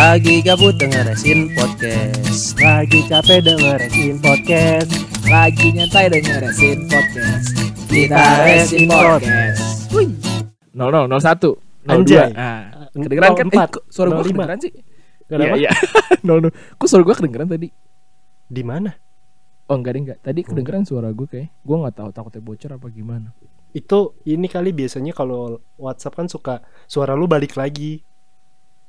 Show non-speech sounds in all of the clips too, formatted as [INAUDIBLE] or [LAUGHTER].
Lagi gabut dengerin podcast Lagi capek dengerin podcast Lagi nyantai dengerin podcast Kita resin podcast Wih 0001 Anjay. 02 Nah, kedengeran kan? Eh, 04, kok suara gue 05. kedengeran sih? Kenapa? Iya, iya [LAUGHS] 00 Kok suara gue kedengeran tadi? Di mana? Oh enggak deh enggak Tadi kedengeran suara gue kayak Gue gak tahu takutnya bocor apa gimana Itu ini kali biasanya kalau WhatsApp kan suka suara lu balik lagi.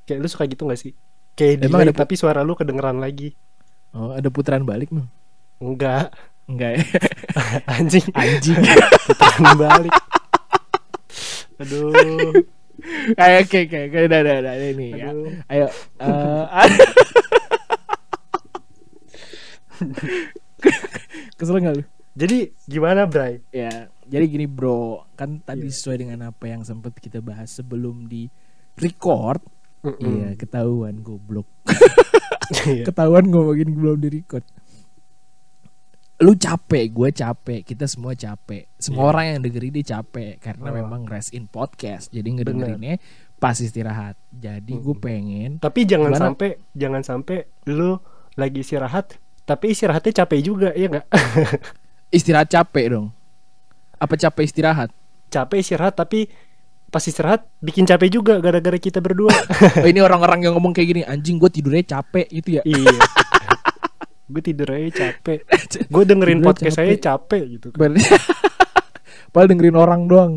Kayak lu suka gitu gak sih? Kayak Emang delay ada- tapi suara lu kedengeran lagi. Oh ada putaran balik nih Enggak, Enggak ya [LAUGHS] anjing. Anjing Putaran balik. Aduh. Ayo oke oke oke udah udah udah ini ya. Ayo eh [LAUGHS] Kesel gak lu? Jadi gimana, Bray? Ya, jadi gini bro, kan tadi Iya. sesuai dengan apa yang sempat kita bahas sebelum di record, iya ketahuan goblok, [LAUGHS] Iya. ketahuan ngomongin belum di record. Lu capek, gue capek, kita semua capek, semua Iya. orang yang dengerin ini capek karena Oh. memang rest in podcast, jadi ngedengerinnya pas istirahat. Jadi gue pengen Tapi jangan Gimana? sampai jangan sampai lu lagi istirahat tapi istirahatnya capek juga, iya enggak? [LAUGHS] istirahat capek dong. Apa capek istirahat? capek istirahat tapi pas istirahat bikin capek juga gara-gara kita berdua. [LAUGHS] Oh, ini orang-orang yang ngomong kayak gini, anjing gue tidurnya capek gitu ya. iya. [LAUGHS] gue tidur aja capek. Gue dengerin Tidurnya podcast saya capek gitu. Berarti [LAUGHS] Padahal dengerin orang doang.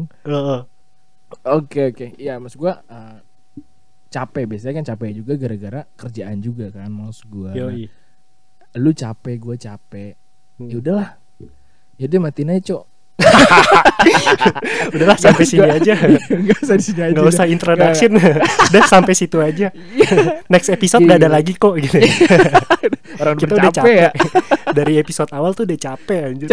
Oke oke. Iya maksud gua eh, capek biasanya kan capek juga gara-gara kerjaan juga kan maksud gua. Nah, lu capek, gua capek. Hmm. Ya udahlah. Ya udah matiin aja, Cok. [LAUGHS] Udahlah sampai sini aja. [LAUGHS] Enggak usah di sini aja. Nggak usah introduction. [LAUGHS] Udah sampai situ aja. Next episode Iya, nggak ada iya. lagi kok gitu. Orang kita udah capek, ya. Dari episode awal tuh udah capek anjir.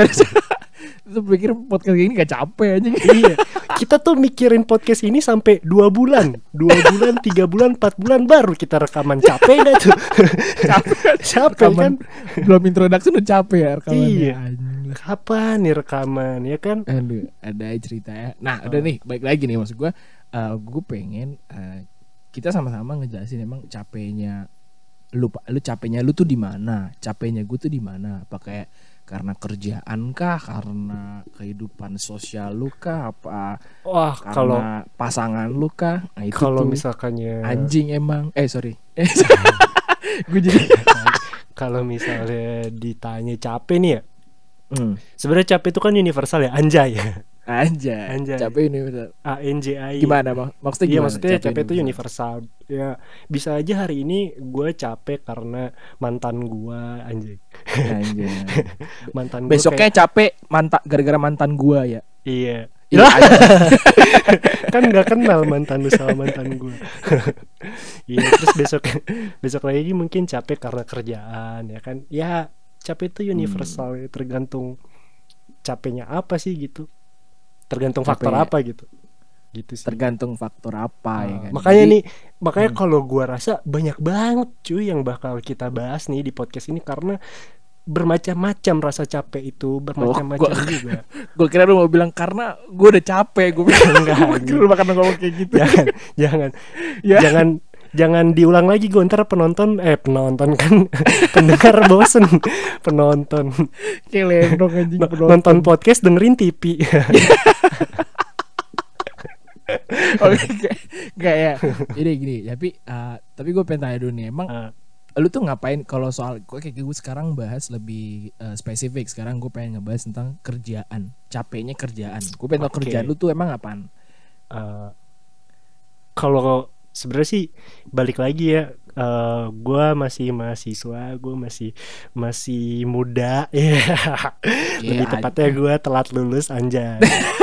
Lu pikir podcast ini gak capek aja. iya. Kita tuh mikirin podcast ini sampai dua bulan, dua bulan, tiga bulan, empat bulan baru kita rekaman capek gak tuh? capek. capek kan? Belum introduction udah capek ya rekamannya. Iya. Kapan nih rekaman ya kan? Aduh, ada cerita ya. Nah, udah nih, baik lagi nih maksud gua eh gue pengen eh, kita sama-sama ngejelasin emang capeknya lu lu capeknya lu tuh di mana? Capeknya gue tuh di mana? Apa kayak karena kerjaan kah? Karena kehidupan sosial lu kah? Apa Wah, kalau karena pasangan lu kah? Nah, itu kalau misalkannya anjing emang. Eh, sorry. [LAUGHS] Eh, gue jadi kalau misalnya ditanya capek nih ya. Hmm, Sebenarnya capek itu kan universal ya, anjay. anjay. Anjay. Capek ini bener. A N J I. Gimana, Bang? Maksudnya Iya maksudnya capek itu universal Ya bisa aja hari ini gue capek karena mantan gue anjing Anjay. [LAUGHS] Mantan gue Besoknya capek mantan gara-gara mantan gua ya. Iya Iya, [LAUGHS] kan nggak kenal mantan lu sama mantan gue [LAUGHS] Iya terus besok besok lagi mungkin capek karena kerjaan ya kan Ya capek itu universal ya, tergantung capeknya apa sih gitu Tergantung faktor Capek- apa gitu Gitu sih tergantung faktor apa ya Ah, kan. Makanya Jadi, nih, makanya Hmm. kalau gua rasa banyak banget cuy yang bakal kita bahas nih di podcast ini karena bermacam-macam rasa capek itu, bermacam-macam gua- juga. [LAUGHS] gua kira lu mau bilang karena gua udah capek, gua bilang [LAUGHS] Enggak, Gua kira lu bakal ngomong kayak gitu. jangan, jangan, Ya. jangan jangan diulang lagi gue ntar penonton eh penonton kan [LAUGHS] pendengar bosen penonton Kayak dong anjing No- penonton. nonton podcast dengerin TV [LAUGHS] Oke, Enggak ya. Jadi gini, tapi eh, tapi gue pengen tanya dulu nih, emang Ah. lu tuh ngapain kalau soal gue kayak gue sekarang bahas lebih eh, spesifik. Sekarang gue pengen ngebahas tentang kerjaan, capeknya kerjaan. Gue pengen Oke. kerjaan lu tuh emang apaan? Eh, kalau sebenarnya sih balik lagi ya eh gua masih mahasiswa gue masih masih muda [LAUGHS] ya lebih Iya, tepatnya gue telat lulus anjay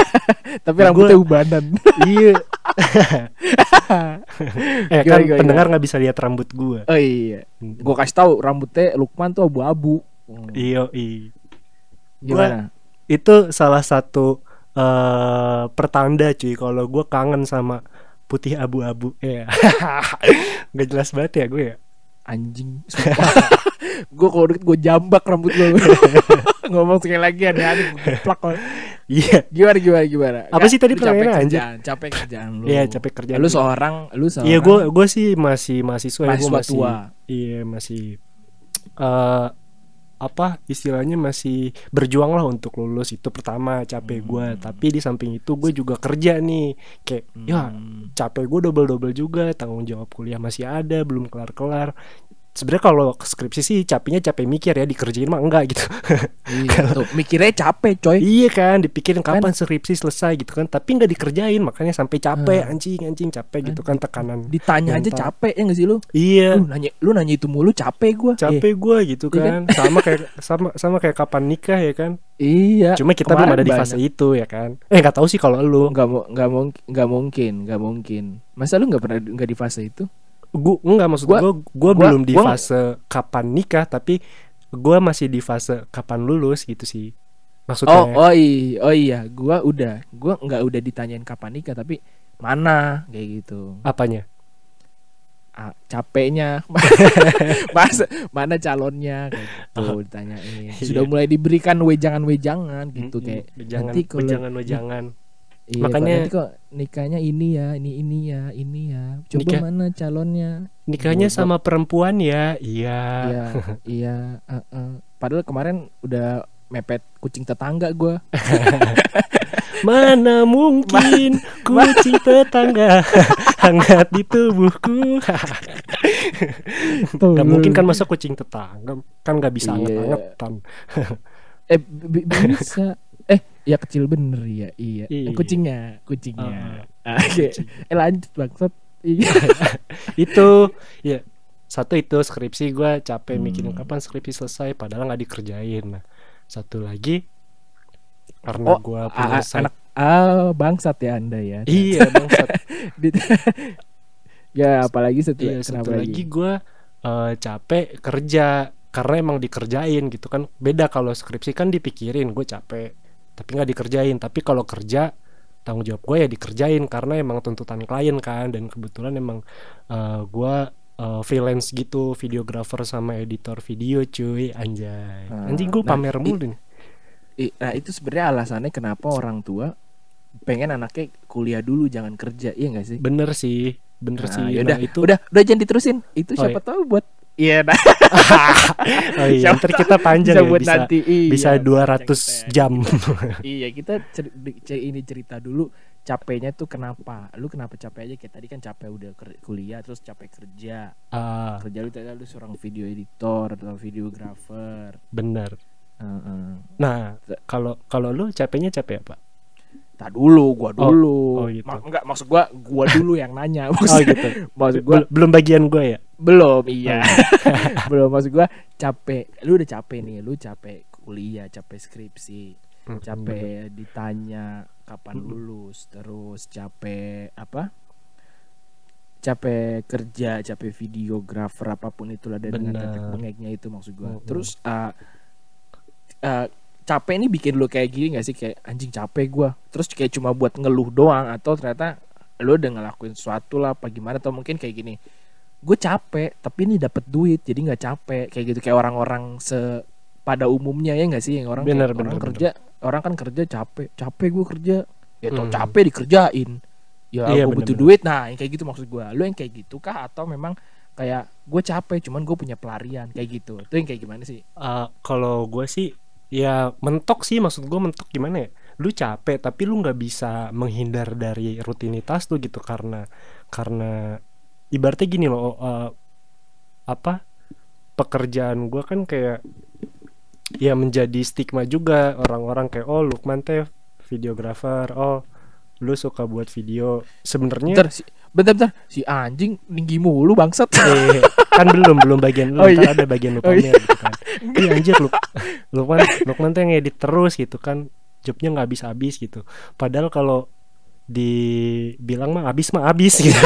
[LAUGHS] Tapi Gua- rambutnya ubanan. [LAUGHS] iya eh Gimana, kan gimana, pendengar nggak bisa lihat rambut gue Oh iya. Gue kasih tahu rambutnya Lukman tuh abu-abu. Hmm. iyo i Gimana? itu salah satu eh pertanda cuy kalau gue kangen sama putih abu-abu ya [LAUGHS] nggak jelas banget ya gue ya Anjing. [LAUGHS] gue kalau deket gue jambak rambut gue. [LAUGHS] ngomong sekali lagi ada ada plak Iya. gimana gimana gimana Apa sih tadi pertanyaannya, anjir? kerjaan capek kerjaan lu Iya, capek kerjaan. lu seorang lu seorang Iya, gue gue sih masih mahasiswa, ya, gue masih tua iya masih eh apa istilahnya masih berjuang lah untuk lulus itu pertama capek gue Hmm. tapi di samping itu gue juga kerja nih kayak ya Hmm. capek gue double double juga tanggung jawab kuliah masih ada belum kelar kelar sebenarnya kalau skripsi sih capeknya capek mikir ya dikerjain mah enggak gitu. Iya, [LAUGHS] tuh, mikirnya capek coy. Iya kan dipikirin kapan skripsi selesai gitu kan tapi nggak dikerjain makanya sampai capek Hmm. anjing anjing capek gitu kan tekanan ditanya aja Mental. capek ya gak sih lu? Iya. Lu nanya lu nanya itu mulu capek gua. Capek gue gitu Iya kan. sama kayak [LAUGHS] sama sama kayak kapan nikah ya kan? Iya cuma kita belum ada di banyak. fase itu ya kan? Eh nggak tahu sih kalau lu. Nggak mau nggak mau nggak mungkin nggak mungkin. Masa lu nggak pernah nggak di fase itu gua nggak maksud Gua- gue gue gua- belum di gua- fase kapan nikah tapi gue masih di fase kapan lulus gitu sih. Oh maksudnya oh iya oh iya gua udah gua nggak udah ditanyain kapan nikah tapi mana kayak gitu. Apanya? Ah, capeknya. [LAUGHS] Mas, mana calonnya kayak gitu ditanyain. [LAUGHS] Sudah Iya. mulai diberikan wejangan-wejangan gitu kayak jangan nanti kalau- jangan jangan Iya, Makanya- nanti kok nikahnya ini ya, ini ini ya, ini ya. Coba Nikah- mana calonnya? nikahnya Gua- sama perempuan ya iya Iya, [LAUGHS] iya. uh, uh. Padahal kemarin udah mepet kucing tetangga gua. [LAUGHS] mana mungkin [LAUGHS] kucing tetangga hangat di tubuhku Gak mungkin kan masa kucing tetangga kan nggak bisa Iya. anget-angetan Eh bi- bisa. Eh, ya kecil bener ya. Iya. Iya. Kucingnya, kucingnya. Ah, Oke. Eh lanjut bangsat. Iya. [LAUGHS] itu ya satu itu skripsi gue capek Hmm. mikirin kapan skripsi selesai padahal nggak dikerjain nah satu lagi Oh, karena gue Ah, punya anak ah bangsat ya Anda ya. iya bangsat [LAUGHS] ya apalagi setelah iya satu lagi gue capek kerja karena emang dikerjain gitu kan beda kalau skripsi kan dipikirin gue capek tapi nggak dikerjain. Tapi kalau kerja tanggung jawab gue ya dikerjain. Karena emang tuntutan klien kan. Dan kebetulan emang gue freelance gitu. Videographer sama editor video cuy. Anjay. Ah, anjing gue nah, pamer mulu nih. Nah itu sebenarnya alasannya kenapa orang tua pengen anaknya kuliah dulu jangan kerja. Iya gak sih? bener sih. Bener Nah, sih. yaudah, Nah, itu udah udah jangan diterusin. Itu Oh, siapa tahu buat iya nah [LAUGHS] oh iya siapa ntar kita panjang bisa ya buat bisa nanti iya, bisa panjang 200 kita. jam [LAUGHS] [LAUGHS] iya kita cer- cer- ini cerita dulu capeknya tuh kenapa lu kenapa capek aja kayak tadi kan capek udah kuliah terus capek kerja ah kerja lu ternyata lu seorang video editor atau videographer bener Heeh. Nah, kalau kalau lu capeknya capek apa? Tak dulu, gua Oh, dulu. oh gitu. Ma- enggak maksud gua, gua dulu yang nanya. Oh Maksud, gitu. maksud gua Bel- belum bagian gue ya. Belum, iya. [LAUGHS] belum maksud gua capek. Lu udah capek nih, lu capek kuliah, capek skripsi, Hmm, capek ditanya kapan Mm-mm. lulus, terus capek apa? Capek kerja, capek videografer apa pun itulah dan dengan tetek bengeknya itu maksud gua. Mm-mm. Terus uh, uh, capek ini bikin lu kayak gini gak sih kayak anjing capek gua terus kayak cuma buat ngeluh doang atau ternyata lu udah ngelakuin sesuatu lah apa gimana atau mungkin kayak gini gue capek tapi ini dapat duit jadi nggak capek. Kayak gitu kayak orang-orang se pada umumnya ya nggak sih? Yang orang Bener, kayak bener, orang bener. kerja orang kan kerja capek. Capek gue kerja. Ya tau Hmm. capek dikerjain. Ya Iya, gue butuh bener-bener. duit. Nah yang kayak gitu maksud gue lu yang kayak gitu kah atau memang kayak gue capek cuman gue punya pelarian? Kayak gitu. Itu yang kayak gimana sih? Eh, kalau gue sih ya mentok sih maksud gue mentok gimana ya? Lu capek tapi lu nggak bisa menghindar dari rutinitas tuh gitu. Karena karena ibaratnya gini loh eh, apa pekerjaan gue kan kayak ya menjadi stigma juga. Orang-orang kayak oh Lukman teh videografer oh lu suka buat video. Sebenarnya bentar si bentar bentar. Si anjing tinggi mulu bangsat. Eh, kan belum belum bagian lu. Oh, iya. ada bagian lu Oh, iya. gitu kan. Iya anjir lu Lukman Lukman tuh yang edit terus gitu kan. Jobnya nggak habis habis gitu. Padahal kalau dibilang mah habis mah habis gitu [LAUGHS]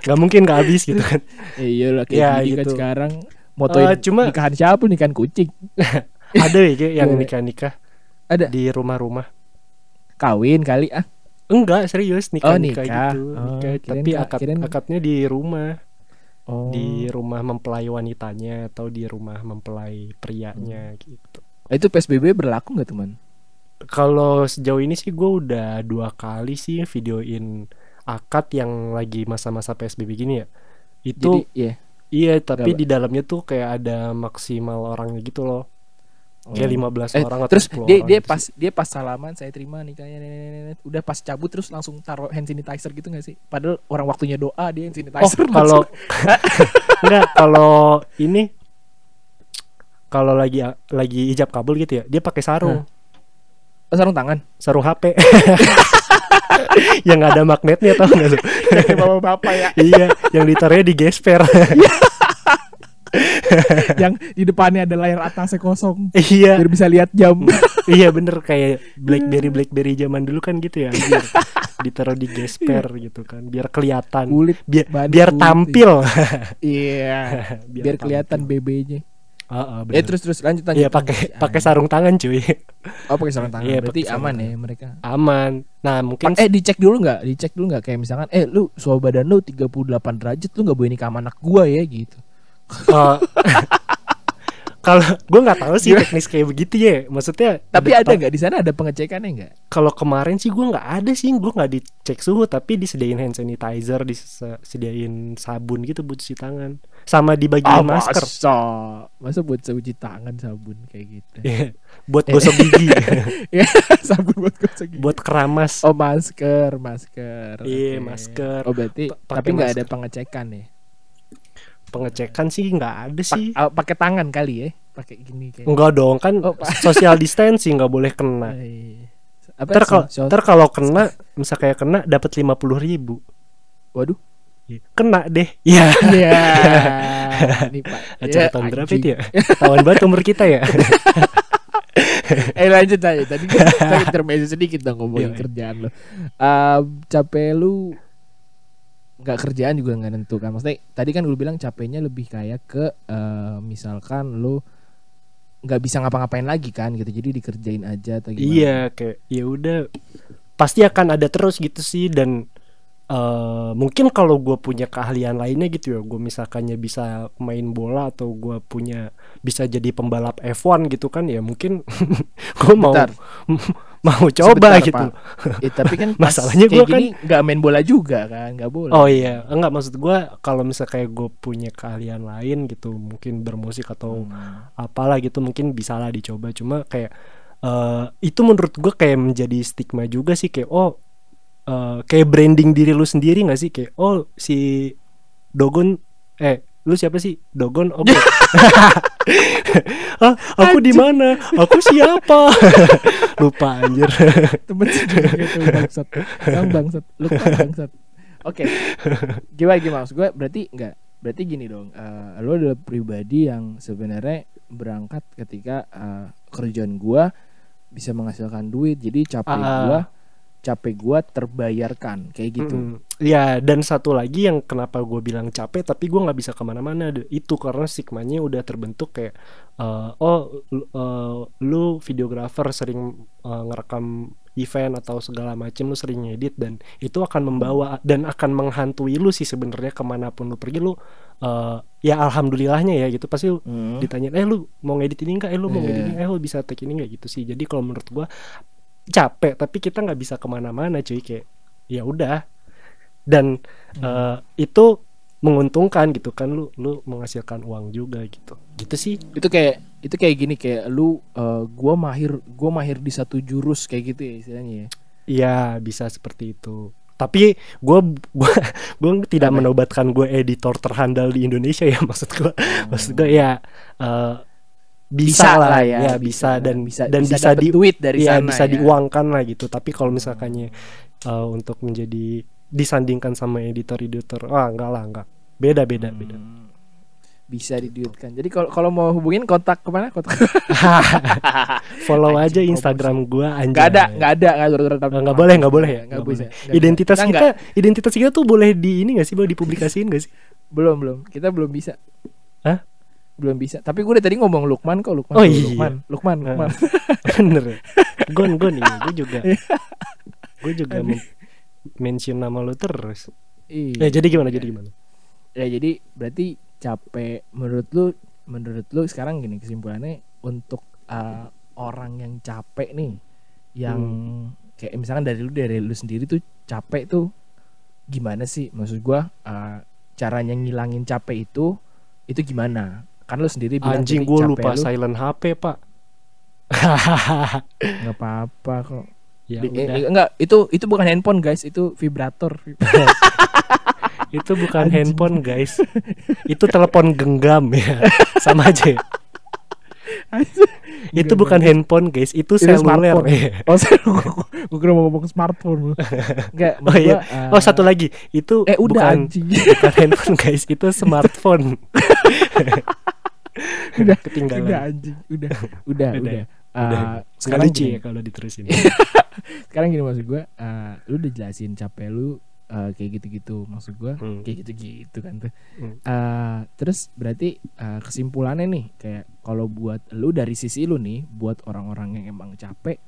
nggak mungkin nggak habis gitu kan iya lah kayak Ya, kan gitu. sekarang motoin Eh, cuma- nikahan siapa nikahan kucing [LAUGHS] ada ya yang Iya. nikah nikah Ada. di rumah-rumah kawin kali ah enggak serius nikah Oh, nikah nikah. gitu Oh, nikah, kirain tapi ka- akad kirain- akadnya di rumah Oh. di rumah mempelai wanitanya atau di rumah mempelai Hmm. prianya gitu. Nah, itu PSBB berlaku nggak teman? Kalau sejauh ini sih gue udah dua kali sih videoin akad yang lagi masa-masa PSBB gini ya. Itu Jadi ya. iya tapi Gak- di dalamnya tuh kayak ada maksimal orangnya gitu loh. Kayak 15 Eh, orang atau terus 10 dia orang dia gitu pas sih. dia pas salaman saya terima nikahnya nenek-nenek udah pas cabut terus langsung taruh hand sanitizer gitu gak sih padahal orang waktunya doa dia hand Oh, sanitizer [LAUGHS] kalau langsung. enggak kalau ini kalau lagi lagi ijab kabul gitu ya, dia pakai sarung. Oh, sarung tangan? Sarung HP [LAUGHS] yang ada magnetnya tau gak kayak bapak-bapak ya. Iya yang ditaruhnya di gesper [LAUGHS] yang di depannya ada layar atasnya kosong. Iya. Biar bisa lihat jam. Iya bener. Kayak BlackBerry BlackBerry zaman dulu kan gitu ya. Biar ditaruh di gesper gitu kan. Biar kelihatan. Kulit biar biar kulit. tampil. iya. [LAUGHS] Biar kelihatan BB-nya Eh bener. terus terus lanjut lanjut Iya pakai pakai sarung tangan cuy. Oh pakai sarung tangan. Iya, berarti aman tangan. ya mereka? Aman. Nah mungkin eh dicek dulu nggak? Dicek dulu nggak? Kayak misalkan eh lu suhu badan lu 38 derajat lu nggak boleh nikah sama anak gua ya gitu. Eh, [LAUGHS] kalau gue nggak tahu sih teknis kayak begitu ya. Maksudnya tapi ada- ada nggak? Di sana ada pengecekannya nggak? Kalau kemarin sih gue nggak ada sih. Gue nggak dicek suhu tapi disediain hand sanitizer disediain sabun gitu buat cuci tangan sama di bagian masker. masa? Masa buat cuci tangan sabun kayak gitu? [LAUGHS] Iya, buat gosok [LAUGHS] gigi. Ya sabun buat gosok gigi. buat keramas. Oh masker masker Iya, Oke. masker. oh berarti Pa- pakai tapi nggak ada pengecekan ya? Pengecekan sih nggak ada Pa- sih ah, pakai tangan kali ya? Pakai gini kayak enggak dong kan Oh, pa- social [LAUGHS] distancing nggak boleh kena. Eh, apa ntar kalau ntar kalau kena misal kayak kena dapat lima puluh ribu. Waduh kena deh ya Iya. [LAUGHS] Pak. acara Ya, tahun berapa anjing. itu ya tahun banget umur kita ya [LAUGHS] eh lanjut aja. Tadi kita [LAUGHS] intermezzo sedikit dong ngomongin Iya, iya. kerjaan lo. Um, capek lu nggak kerjaan juga nggak nentu kan. Maksudnya tadi kan lu bilang capeknya lebih kayak ke eh, misalkan lu nggak bisa ngapa-ngapain lagi kan gitu. Jadi dikerjain aja atau gimana? Iya kayak ya udah pasti akan ada terus gitu sih dan eh mungkin kalau gue punya keahlian lainnya gitu ya gue misalkannya bisa main bola atau gue punya bisa jadi pembalap F1 gitu kan ya mungkin [LAUGHS] gue mau [LAUGHS] mau coba Sebentar, gitu. Eh, tapi kan [LAUGHS] Masalahnya gua kan- nggak main bola juga kan, nggak boleh. oh iya enggak maksud gue kalau misal kayak gue punya keahlian lain gitu mungkin bermusik atau Hmm. apalah gitu mungkin bisa lah dicoba cuma kayak eh itu menurut gue kayak menjadi stigma juga sih kayak oh eh, kayak branding diri lu sendiri nggak sih? Kayak oh si Dogon eh lu siapa sih? Dogon oke. [LAUGHS] [LAUGHS] Ah aku di mana? Aku siapa? [LAUGHS] Lupa anjir. Temen sendiri gitu bangsat. Bang bangsat. Lu kan bangsat. Oke. Gimana gimana? Maksud gue berarti enggak berarti gini dong eh lo adalah pribadi yang sebenarnya berangkat ketika eh, kerjaan gua bisa menghasilkan duit jadi capek gua capek gua terbayarkan kayak gitu. Mm-mm. Ya dan satu lagi yang kenapa gue bilang capek tapi gue nggak bisa ke mana-mana itu karena stigmanya udah terbentuk kayak eh, oh lu, eh, lu videografer sering eh, ngerekam event atau segala macam lu sering ngedit dan itu akan membawa dan akan menghantui lu sih sebenarnya ke mana pun lu pergi lu eh, ya alhamdulillahnya ya gitu. Pasti lu Hmm. ditanya eh lu mau ngedit ini enggak eh lu mau ngedit ini eh lu bisa take ini enggak gitu sih. Jadi kalau menurut gua capek tapi kita nggak bisa ke mana-mana cuy kayak ya udah. Dan eh, itu menguntungkan gitu kan lu lu menghasilkan uang juga gitu. Gitu sih. Itu kayak itu kayak gini kayak lu eh, gua mahir gua mahir di satu jurus kayak gitu ya istilahnya ya. Iya bisa seperti itu. Tapi gua gua [LAUGHS] gua tidak Apa? menobatkan gue editor terhandal di Indonesia ya [LAUGHS] maksud gua. Maksud gue ya eh, bisa, lah ya, bisa, dan bisa dan bisa, dapet di duit dari Iya sana bisa ya. diuangkan lah gitu. Tapi kalau misalkannya eh, untuk menjadi disandingkan sama editor-editor ah enggak lah enggak. Beda beda beda. Hmm. bisa diduitkan. Jadi kalau kalau mau hubungin kontak ke mana kontak [LAUGHS] [LAUGHS] follow aja Anjing, Instagram gua anjay nggak ada nggak ada nggak Nggak- nggak boleh nggak boleh ya? Nggak Nggak bisa boleh. Nggak identitas bisa. kita Nggak, identitas kita tuh boleh di ini gak sih? Boleh dipublikasiin gak sih? Belum belum. Kita belum bisa. Hah? Belum bisa. Tapi gue dari tadi ngomong Lukman kok Lukman Oh, iya. Lukman Lukman Nah. Lukman. [LAUGHS] bener ya. Gon gon nih gue juga. Iya. gue juga men- mention nama lu terus. Iya. ya jadi gimana jadi gimana? Ya jadi berarti capek menurut lu menurut lu sekarang gini kesimpulannya untuk uh, orang yang capek nih yang kayak misalkan dari lu dari lu sendiri tuh capek tuh gimana sih? Maksud gua uh, caranya ngilangin capek itu itu gimana kan lu sendiri bilang Anjing gue lupa lu silent HP pak. [LAUGHS] nggak apa-apa kok ya Di- udah. eh, enggak itu itu bukan handphone guys itu vibrator [LAUGHS] Itu bukan Anjing. handphone guys. Itu telepon genggam ya. [LAUGHS] Sama aja. ya. itu bukan handphone guys. Itu Itu seluler. smartphone. ya. oh saya gue kira mau ngomong smartphone enggak Oh iya. uh, Oh satu lagi. Itu eh udah bukan anjing bukan handphone guys. Itu smartphone. Udah Ketinggalan. udah anjing udah [LAUGHS] udah Udah udah? Uh, Udah. sekarang lucu gini, ya kalau diterusin. [LAUGHS] sekarang gini maksud gue uh, lu udah jelasin capek lu uh, kayak gitu-gitu maksud gue Hmm. kayak gitu-gitu kan tuh Hmm. Uh, terus berarti uh, kesimpulannya nih kayak kalau buat lu dari sisi lu nih buat orang-orang yang emang capek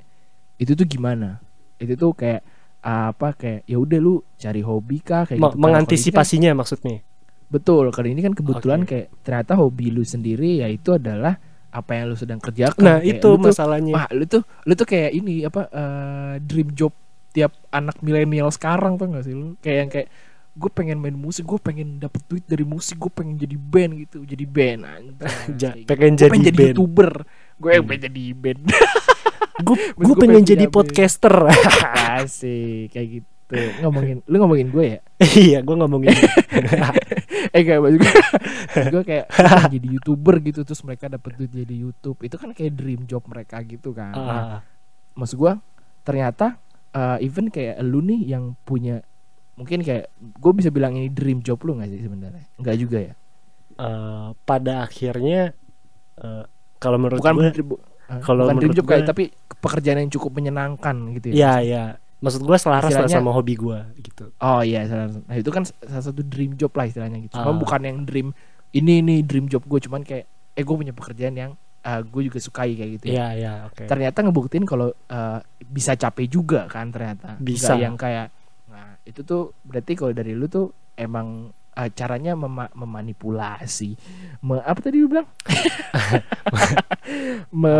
itu tuh gimana itu tuh kayak uh, apa kayak ya udah lu cari hobi kah kayak Me- gitu ini kan- mengantisipasinya maksudnya. Betul kali ini kan kebetulan Oke. kayak ternyata hobi lu sendiri yaitu adalah apa yang lu sedang kerjakan Nah Kayak itu lu tuh, masalahnya. wah lu tuh lu tuh kayak ini apa uh, dream job tiap anak milenial sekarang tuh gak sih lu kayak yang kayak gue pengen main musik gue pengen dapet duit dari musik gue pengen jadi band gitu jadi band [LAUGHS] Ja- Kayak pengen gitu. Gua jadi band. youtuber gue Hmm. pengen jadi band Gue [LAUGHS] pengen pengen jadi punya podcaster. [LAUGHS] asik kayak gitu ngomongin lu ngomongin gue ya? [LAUGHS] Iya gue ngomongin. [LAUGHS] eh kayak maksud gue gue kayak jadi youtuber gitu terus mereka dapet duit jadi YouTube. Itu kan kayak dream job mereka gitu kan. Nah, Ah, maksud gua ternyata uh, even kayak lu nih yang punya mungkin kayak gue bisa bilang ini dream job lu nggak sih sebenarnya? Nggak juga ya? Eh, pada akhirnya eh, kalau menurut bukan gue dream- bu- uh, kalau bukan dream menurut job kayak gua- tapi pekerjaan yang cukup menyenangkan gitu ya ya ya maksud gue selaras lah sama hobi gue gitu. Oh iya nah itu kan salah satu dream job lah istilahnya gitu. Cuma Ah. bukan yang dream ini nih dream job gue cuman kayak eh gue punya pekerjaan yang uh, gue juga sukai kayak gitu ya. Iya ya oke. Ternyata ngebuktiin kalau uh, bisa capek juga kan ternyata. Bisa. Nggak yang kayak nah itu tuh berarti kalau dari lu tuh emang uh, caranya mema- memanipulasi. Me- apa tadi lu bilang? [LAUGHS] Me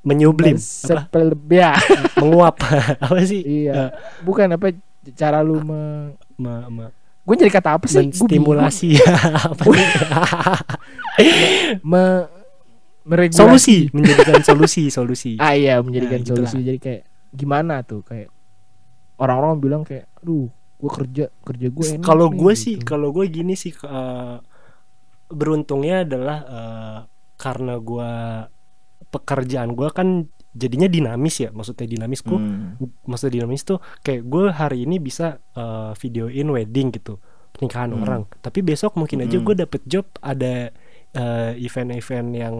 menyublim. Sepel- ya. [LAUGHS] Menguap. [LAUGHS] Apa sih? Iya. Bukan apa cara lu me Me- me- gue jadi kata apa sih? Menstimulasi. [LAUGHS] Apa sih? me meregulasi. Solusi. Menjadikan solusi solusi. Ah iya menjadikan Nah, gitulah. solusi. jadi kayak gimana tuh? Kayak orang-orang bilang kayak aduh gue kerja kerja gue enak kalau nih," gue sih gitu. kalau gue gini sih eh, beruntungnya adalah eh, karena gue pekerjaan gue kan jadinya dinamis ya maksudnya dinamis gue Hmm. maksudnya dinamis tuh kayak gue hari ini bisa eh, videoin wedding gitu pernikahan Hmm. orang tapi besok mungkin aja Hmm. gue dapet job ada eh, event-event yang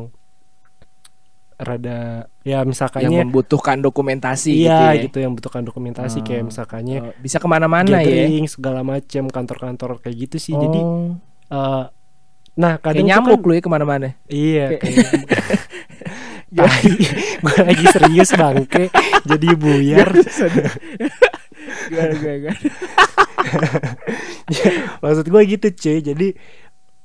rada ya yang misalkannya membutuhkan dokumentasi iya gitu, gitu, yang membutuhkan dokumentasi Oh. kayak misalkannya ya. Oh, bisa ke mana-mana ya segala macam kantor-kantor kayak gitu sih jadi Oh, eh, nah kayak kadang tuh nyamuk kan, lu ya ke mana-mana iya Kayak- [LAUGHS] kayak [LAUGHS] gue lagi serius bangke. Jadi buyar. Gimana, gimana? maksud gue gitu cuy. Jadi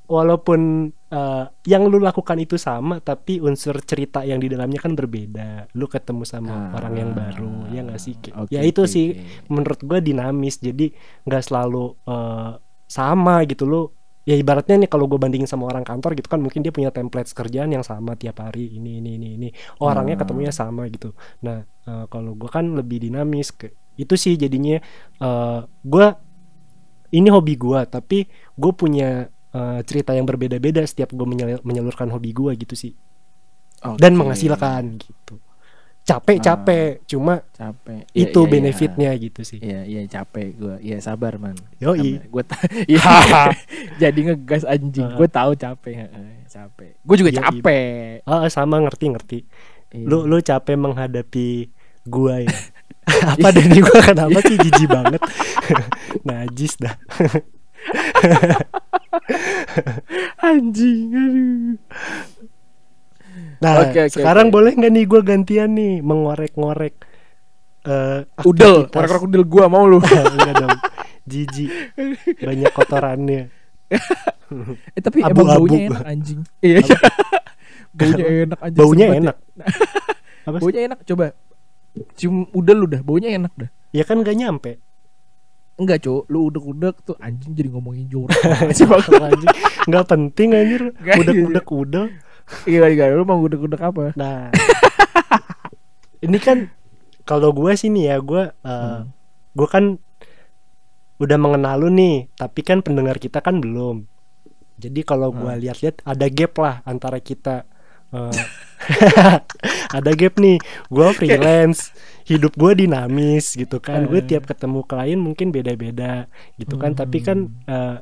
walaupun eh, yang lu lakukan itu sama tapi unsur cerita yang di dalamnya kan berbeda. Lu ketemu sama Ah, orang yang baru ya nggak sih oke, ya itu oke, sih oke. menurut gue dinamis. Jadi nggak selalu eh, sama gitu. Lu ya ibaratnya nih kalau gue bandingin sama orang kantor gitu kan mungkin dia punya template kerjaan yang sama tiap hari ini ini ini ini orangnya Ah. ketemunya sama gitu nah eh, kalau gue kan lebih dinamis ke itu sih jadinya eh gue ini hobi gue tapi gue punya eh, cerita yang berbeda-beda setiap gue menyalurkan hobi gue gitu sih dan Oke. menghasilkan gitu capek capek cuma capek Ya, itu ya, ya. benefitnya gitu sih Iya, iya capek gue. Iya sabar man. Yoi. Gue iya. [LAUGHS] [LAUGHS] Jadi ngegas anjing. Heeh. Gue tahu capek. heeh, capek. Gue juga Yoi. capek. Ah, sama ngerti ngerti Iya. lu lu capek menghadapi gua ya [LAUGHS] apa dari gua kenapa sih jijik banget najis dah anjing. Aduh. Nah Oke, oke, sekarang oke. boleh nggak nih gua gantian nih mengorek-ngorek eh Udel, korek-korek udel gue mau lu. [LAUGHS] enggak dong jijik banyak kotorannya [LAUGHS] eh tapi emang Abu-abu. baunya enak anjing. Iya. [LAUGHS] baunya enak anjing. Baunya ya. enak. Apa? Baunya enak coba. Cium udel lu dah, baunya enak dah. Ya kan gak nyampe. Enggak, Cuk. Lu udek-udek tuh anjing jadi ngomongin jorok. sih Bang. anjing. Nggak penting anjir. Nggak, Udah-udah udah. Iya, iya. Lu mau udek-udek apa? Nah. ini kan kalau gue sih nih ya, gue Hmm. gue kan udah mengenal lu nih, tapi kan pendengar kita kan belum. Jadi kalau gue Hmm. lihat-lihat ada gap lah antara kita. eh, [LAUGHS] ada gap nih, gue freelance, hidup gue dinamis gitu kan. Gue Eh. tiap ketemu klien mungkin beda-beda gitu kan. Tapi kan Hmm.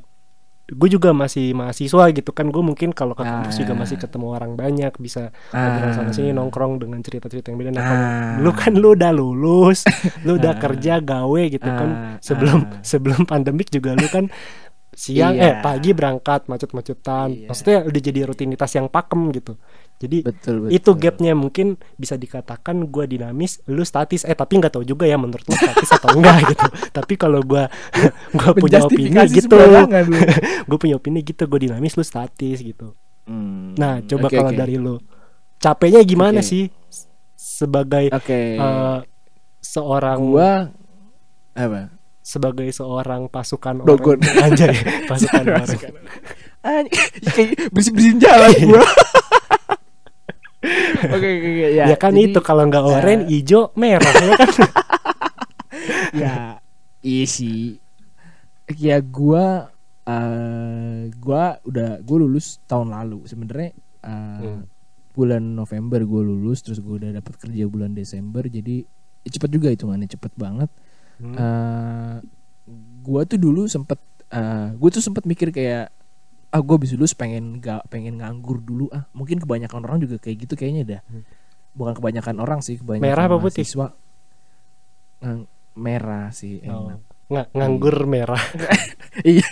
Gue juga masih mahasiswa gitu kan. Gue mungkin kalau ke kampus juga Ah. masih ketemu orang banyak, bisa Ah. sana sini nongkrong dengan cerita-cerita yang beda. Nah, kalau Ah. lu kan lu udah lulus, [LAUGHS] lu udah Ah. kerja gawe gitu kan. Ah, Sebelum ah. sebelum pandemik juga lu kan siang Iya. eh pagi berangkat macet-macetan. Iya. Maksudnya udah jadi rutinitas yang pakem gitu. Jadi Betul, betul. itu gapnya mungkin bisa dikatakan gua dinamis, lu statis. Eh tapi nggak tahu juga ya menurut lu statis atau enggak [LAUGHS] gitu. Tapi kalau gua [LAUGHS] [LAUGHS] gua punya opini gitu, gue punya opini gitu, gue dinamis, lu statis gitu. Hmm, Nah, coba oke, kalau oke. dari lu, capeknya gimana Oke. sih sebagai Oke. eh, seorang gua apa? sebagai seorang pasukan Dogon. orang anjay pasukan orang Anjing, kayak bersih-bersihin jalan gua. Oke, oke, ya. ya, kan jadi, itu kalau nggak oranye eh, hijau merah ya kan? [LAUGHS] Ya iya sih. Ya gua eh gua udah gua lulus tahun lalu. Sebenarnya eh, Hmm. bulan November gua lulus terus gua udah dapat kerja bulan Desember. Jadi ya cepet juga hitungannya cepet banget. Hmm. eh gua tuh dulu sempet eh gua tuh sempet mikir kayak ah gua habis lulus pengen gak pengen nganggur dulu ah. Mungkin kebanyakan orang juga kayak gitu kayaknya dah. Hmm. bukan kebanyakan orang sih kebanyakan Merah apa putih? mahasiswa. Ngang- merah sih Oh, enak. Nggak nganggur merah. [LAUGHS] Iya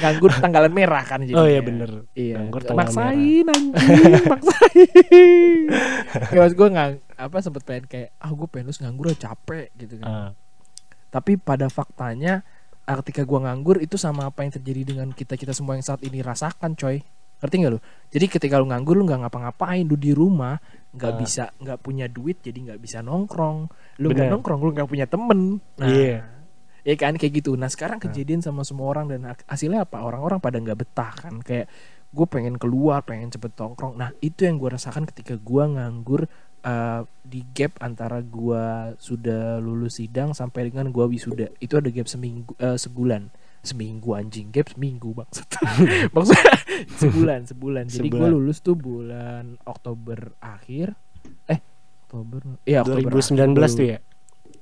nganggur tanggalan merah kan jadi oh iya bener. Iya Nganggur tanggal maksain anjing [LAUGHS] maksain. Ya gue nggak apa sempet pengen kayak ah gue pengen lulus nganggur ah, capek gitu kan. Ah, tapi pada faktanya ah, ketika gua nganggur itu sama apa yang terjadi dengan kita kita semua yang saat ini rasakan coy. Ngerti nggak lu? Jadi ketika lu nganggur lu nggak ngapa-ngapain lu di rumah nggak Ah. bisa nggak punya duit jadi nggak bisa nongkrong. Lu nggak nongkrong lu nggak punya temen. Nah Iya. ya kan? Kayak gitu. Nah sekarang Ah. kejadian sama semua orang dan hasilnya apa? Orang-orang pada nggak betah kan? Kayak gue pengen keluar pengen cepet nongkrong nah itu yang gue rasakan ketika gua nganggur eh, di gap antara gua sudah lulus sidang sampai dengan gua wisuda. Itu ada gap seminggu eh, sebulan. Seminggu anjing. Gap seminggu maksud. [LAUGHS] Maksudnya [LAUGHS] sebulan sebulan. Jadi Sebulan. lulus tuh bulan Oktober akhir. Eh Oktober iya Oktober 2019 akhir gua tuh ya?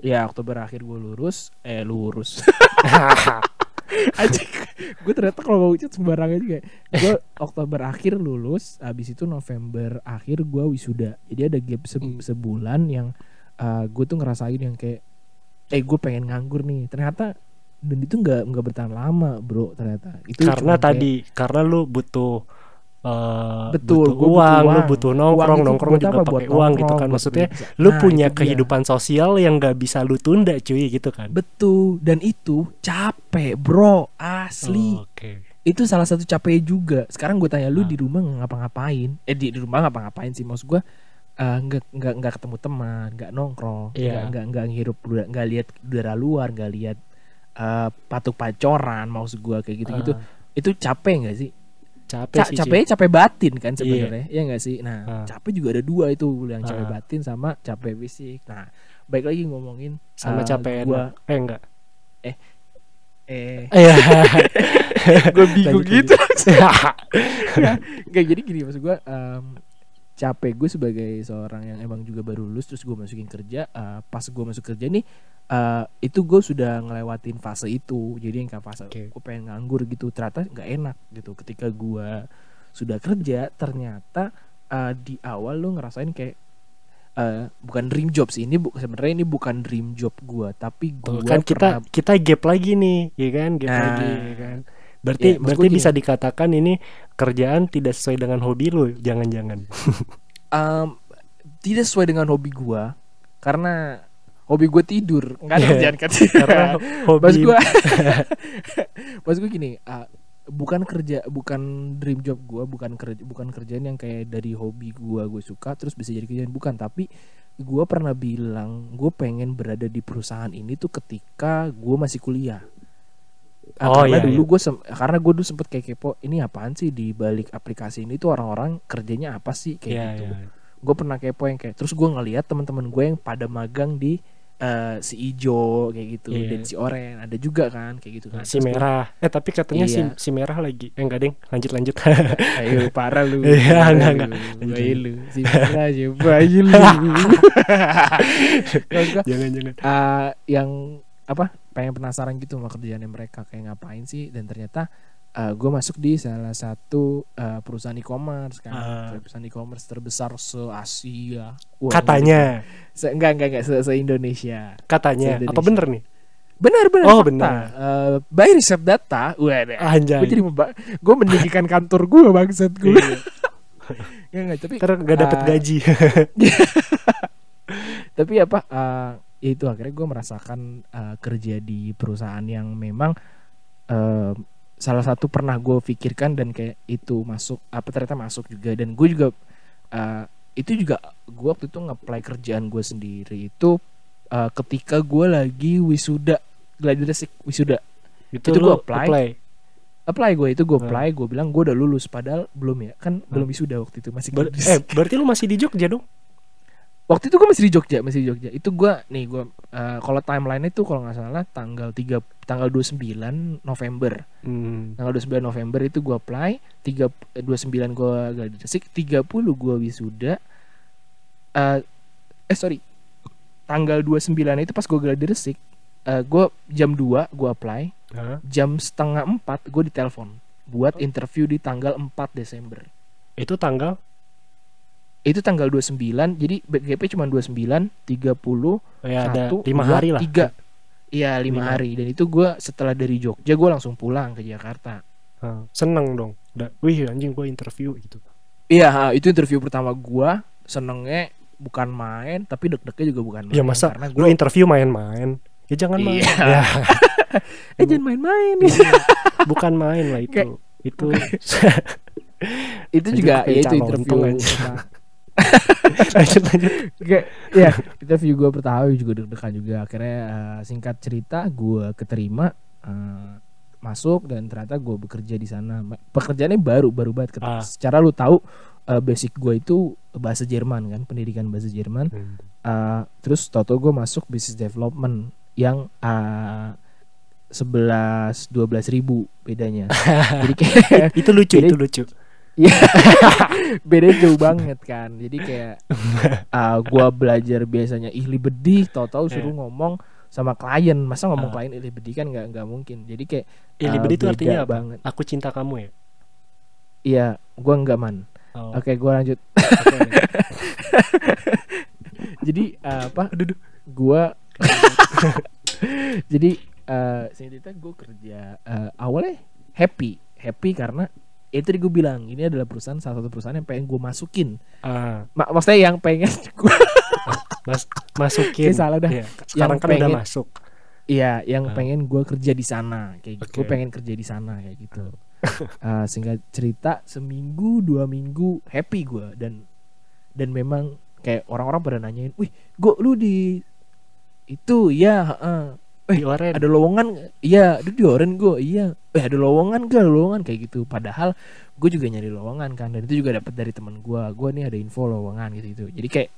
Ya Oktober akhir gue lurus. Eh lurus [LAUGHS] Anjing. Gue ternyata kalau mau ucap sembarangan juga Gue Oktober akhir lulus Habis itu November akhir gue wisuda. Jadi ada gap se- Hmm. sebulan yang Gue tuh ngerasain yang kayak Eh gue pengen nganggur nih. Ternyata Dan itu nggak nggak bertahan lama bro Ternyata. Itu karena cuman kayak- tadi karena lu butuh eh, Betul, butuh gua butuh uang, lu uang. butuh Uang nongkrong, itu nongkrong juga pakai uang gitu kan. Maksudnya lu Nah, punya itu dia. kehidupan sosial yang nggak bisa lu tunda cuy gitu kan. Betul Dan itu capek bro Asli Oh, Oke. itu salah satu capek juga sekarang gue tanya lu Ah. di rumah ngapa-ngapain eh di, di rumah ngapa-ngapain sih maksud gue eh, nggak nggak nggak ketemu teman nggak nongkrong Iya. nggak nggak nggak ngirup nggak lihat udara luar nggak lihat eh, patuk pacoran maksud gue kayak gitu gitu Ah, itu capek nggak sih capek Ca sih. capeknya capek batin kan sebenarnya ya nggak sih nah Ah. capek juga ada dua itu yang capek Ah. batin sama capek fisik nah baik lagi ngomongin sama eh, capek gua enak. Eh enggak. eh Iya. [LAUGHS] gue bingung gitu [LAUGHS] Gak jadi gini maksud gue em, capek gue sebagai seorang yang emang juga baru lulus terus gue masukin kerja eh, pas gue masuk kerja nih eh, itu gue sudah ngelewatin fase itu jadi yang kayak fase Oke. gue pengen nganggur gitu ternyata nggak enak gitu ketika gue sudah kerja ternyata eh, di awal lo ngerasain kayak eh, bukan dream job sih ini bu- sebenarnya ini bukan dream job gue tapi gue kan kita kita gap lagi nih, ya kan? Gap Nah. lagi, ya kan? Berarti maksud berarti bisa dikatakan ini kerjaan tidak sesuai dengan hobi lu, jangan-jangan. Em, tidak sesuai dengan hobi gua karena hobi gue tidur. Nggak ada Iya. kerjaan kan Karena [LAUGHS] Mas hobi. gue Mas gue gini ah, bukan kerja bukan dream job gua bukan kerja bukan kerjaan yang kayak dari hobi gua gue suka terus bisa jadi kerjaan. Bukan tapi gua pernah bilang gue pengen berada di perusahaan ini tuh ketika gua masih kuliah. Ah, Oh, karena iya, dulu gue karena gue dulu sempet kayak kepo ini apaan sih di balik aplikasi ini tuh orang-orang kerjanya apa sih kayak Iya, gitu. iya. gue pernah kepo yang kayak terus gue ngeliat teman-teman gue yang pada magang di eh, si ijo kayak gitu. Iya. dan si oren ada juga kan kayak gitu kan. Si Terus merah. Eh tapi katanya si Iya. si merah lagi. Eh enggak deng. Lanjut lanjut. [LAUGHS] Ayo parah lu. Iya, enggak, lu. enggak. Lanjut, Bayi lu. Si merah coba aja lu. [LAUGHS] Terus gua, jangan jangan. eh, yang apa pengen penasaran gitu sama kerjaannya mereka. Kayak ngapain sih? Dan ternyata gue masuk di salah satu eh, perusahaan e-commerce kan Ah. perusahaan e-commerce terbesar se Asia Wah, katanya se enggak enggak enggak se, se Indonesia katanya Se-Indonesia. apa bener nih benar benar Oh, fakta. benar. Eh, by riset data anjay gue jadi gue meninggikan kantor gue bangsat gue ya [LAUGHS] enggak tapi ntar nggak dapet Ah. gaji [LAUGHS] tapi apa eh, ya itu akhirnya gue merasakan eh, kerja di perusahaan yang memang eh, salah satu pernah gue pikirkan dan kayak itu masuk apa ternyata masuk juga. Dan gue juga eh, itu juga gue waktu itu nge-apply kerjaan gue sendiri itu eh, ketika gue lagi wisuda gladi resik wisuda. Itu, Itu lu gua apply. apply gue itu gue Hmm. apply gue bilang gue udah lulus padahal belum ya. Kan belum wisuda waktu itu masih Ber- eh berarti lu masih di Jogja dong waktu itu gue masih di Jogja masih di Jogja itu gue nih gue eh, kalau timeline itu kalau nggak salah tanggal 3 tanggal 29 November hmm. tanggal 29 November itu gue apply 3 eh, 29 gue gladi resik 30 gue wisuda eh eh sorry tanggal 29 itu pas gue gladi resik eh, gue jam 2 gue apply Hah? jam setengah 4 gue ditelepon buat interview di tanggal 4 Desember itu tanggal itu tanggal 29 jadi BGP cuma 29 30 oh ya ada satu lima dua, hari lah. tiga. Iya lima Lima. hari. Dan itu gue setelah dari Jogja gue langsung pulang ke Jakarta. Ah, seneng dong. Da- wih anjing gue interview gitu. Iya itu interview pertama gue senengnya bukan main tapi deg-degnya juga bukan main ya masa karena lu gue interview main-main? Ya jangan main. Iya. [LAUGHS] ya. Eh jangan main-main. Bukan main lah [LAUGHS] itu. Kayak- itu [LAUGHS] itu juga ya itu interview. [LAUGHS] lanjut lanjut. Kayak ya interview gue pertama juga deg-degan juga. Akhirnya eh, singkat cerita gue keterima eh, masuk dan ternyata gue bekerja di sana. Pekerjaannya baru baru banget. Ah. secara lu tahu eh, basic gue itu bahasa Jerman kan pendidikan bahasa Jerman. Eh, terus toto gue masuk business development yang sebelas dua belas ribu bedanya. [LAUGHS] Jadi kayak itu lucu [LAUGHS] Jadi- itu lucu [LAUGHS] bedanya jauh banget kan. Jadi kayak uh, [LAUGHS] gua belajar biasanya ihli bedih tahu-tahu suruh Iya. ngomong sama klien. Masa ngomong Ah. klien ihli bedih kan nggak nggak mungkin. Jadi kayak Ili uh, Bedi itu beda artinya apa? banget. Aku cinta kamu ya? Iya gua nggak man. Oh, oke gua lanjut. [LAUGHS] Oke. jadi uh, apa? Gua jadi uh, singkat cerita gue kerja uh, awalnya happy. Happy karena ya itu tadi gue bilang ini adalah perusahaan salah satu perusahaan yang pengen gue masukin ah Ma- maksudnya yang pengen [LAUGHS] gue mas masukin Kayak salah dah. Iya, sekarang kan udah pengen- masuk Iya, yang Ah. pengen gue kerja di sana, kayak gitu. Gue pengen kerja di sana kayak gitu. Ah, [LAUGHS] sehingga cerita seminggu dua minggu happy gue dan dan memang kayak orang-orang pada nanyain, wih, gue lu di itu ya, heeh. Eh, di oren ada lowongan iya ada di oren gue iya. Eh ada lowongan gak lowongan kayak gitu. Padahal gue juga nyari lowongan kan. Dan itu juga dapat dari teman gue gue nih ada info lowongan gitu gitu. Jadi kayak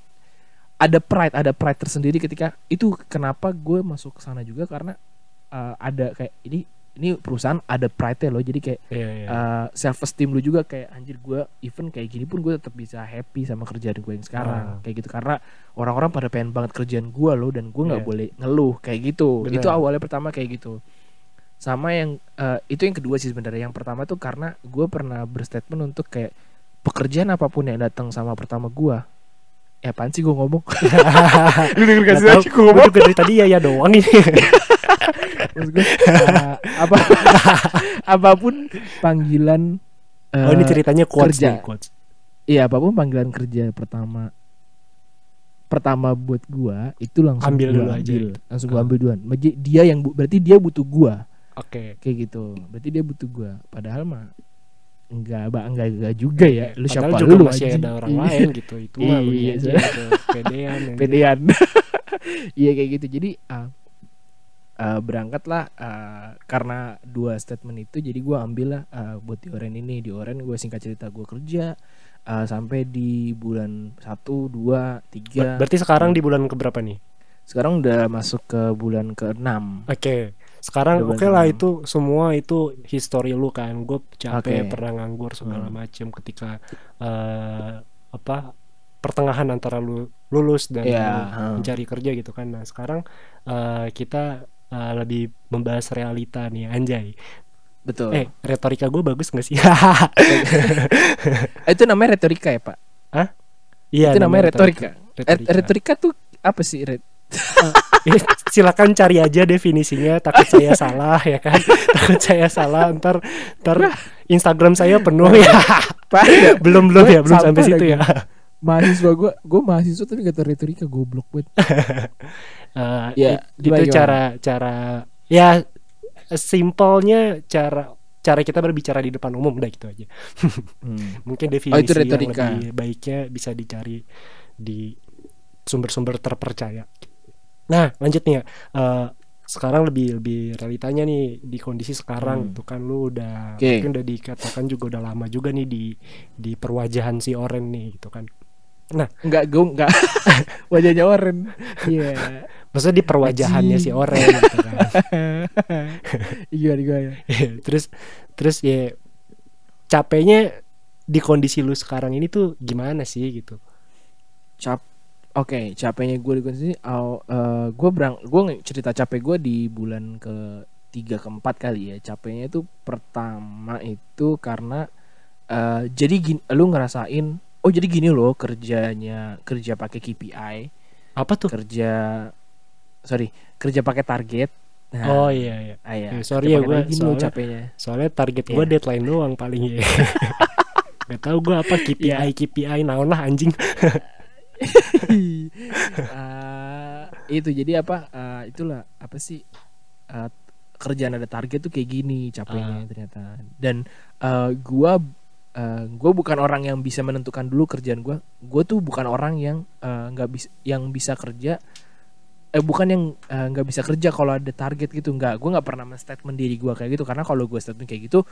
ada pride ada pride tersendiri ketika itu kenapa gue masuk ke sana juga karena uh, ada kayak ini ini perusahaan ada pride loh jadi kayak iya, iya. uh, self esteem lu juga kayak anjir gue even kayak gini pun gue tetap bisa happy sama kerjaan gue yang sekarang. Ah. kayak gitu karena orang-orang pada pengen banget kerjaan gue loh dan gue nggak Iya. boleh ngeluh kayak gitu. Benar. itu awalnya pertama kayak gitu. Sama yang uh, itu yang kedua sih sebenarnya. Yang pertama tuh karena gue pernah berstatement untuk kayak pekerjaan apa pun yang datang sama pertama gue eh apaan sih gue ngomong? [LAUGHS] Lu denger Nggak tahu, gue juga dari tadi ya ya doang ini [LAUGHS] Maksud gue, uh, apa [LAUGHS] apa pun panggilan oh ini uh, ceritanya quotes kerja. nih quotes Iya apa pun panggilan kerja pertama pertama buat gua itu langsung Ambil gua dulu aja. ambil. langsung gua Ah. ambil duluan. Dia yang bu- berarti dia butuh gua. Oke. kayak gitu berarti dia butuh gue padahal mah enggak bang enggak, enggak juga ya lu Padahal siapa juga lu masih anjing? ada orang lain gitu. Itu mah lu Iya, aja iya. gitu. Pedean. pedean [LAUGHS] iya kayak gitu jadi uh, uh, berangkatlah uh, karena dua statement itu jadi gue ambil lah uh, buat di oren ini di oren gue singkat cerita gue kerja uh, sampai di bulan satu dua tiga Berarti sekarang di bulan keberapa nih? sekarang udah masuk ke bulan ke enam Oke. Sekarang Udah oke lah bulan itu semua itu history lu kan. Gue capek Oke. pernah nganggur segala Hmm. macem ketika eh apa pertengahan antara lu lulus dan lu hmm. mencari kerja gitu kan. Nah, sekarang eh, kita eh, lebih membahas realita nih anjay. betul Eh, retorika gue bagus gak sih? [LAUGHS] Itu namanya retorika ya pak Iya, itu namanya retorika. Eh, Retorika. retorika tuh apa sih Ret? Eh, silakan cari aja definisinya takut saya [LAUGHS] salah ya kan takut saya salah ntar ntar Instagram saya penuh ya [LAUGHS] belum belum ya belum sampai situ lagi. ya mahasiswa gue gue mahasiswa tapi gak tau retorika goblok banget [LAUGHS] Eh, Ya, it- itu gimana, gimana? cara cara ya simpelnya cara cara kita berbicara di depan umum udah gitu aja [LAUGHS] Hmm. mungkin Oh, definisi itu retorika. yang lebih baiknya bisa dicari di sumber-sumber terpercaya nah lanjut nih ya Eh, sekarang lebih lebih realitanya nih di kondisi sekarang Hmm. itu kan lu udah Oke. mungkin udah dikatakan juga udah lama juga nih di di perwajahan si Oren nih gitu kan Enggak, gue enggak [LAUGHS] wajahnya Oren. Iya. maksudnya di perwajahannya si. Oren gitu kan [LAUGHS] Iya ya. terus terus ya capeknya di kondisi lu sekarang ini tuh gimana sih gitu Cap Oke, capeknya gue di kondisi oh, eh, gue berang gue cerita capek gue di bulan ke tiga keempat kali ya. Capeknya itu pertama itu karena eh, jadi gini, lu ngerasain oh jadi gini loh kerjanya kerja pakai KPI, apa tuh? Kerja sorry kerja pakai target. Nah, oh iya iya. ah, iya, Eh, sorry ya, target. Gini soalnya- capeknya. soalnya target gua Iya. deadline doang paling. [LAUGHS] Ya Gak tau gue apa KPI Iya. KPI naon lah anjing. Eh, [LAUGHS] itu jadi apa? Eh, itulah apa sih? Eh, kerjaan ada target tuh kayak gini capeknya ternyata. Dan eh, gua eh, gua bukan orang yang bisa menentukan dulu kerjaan gua. Gua tuh bukan orang yang eh, nggak bisa yang bisa kerja eh bukan yang eh, nggak bisa kerja kalau ada target gitu. Nggak gua nggak pernah men-statement diri gua kayak gitu. Karena kalau gua statement kayak gitu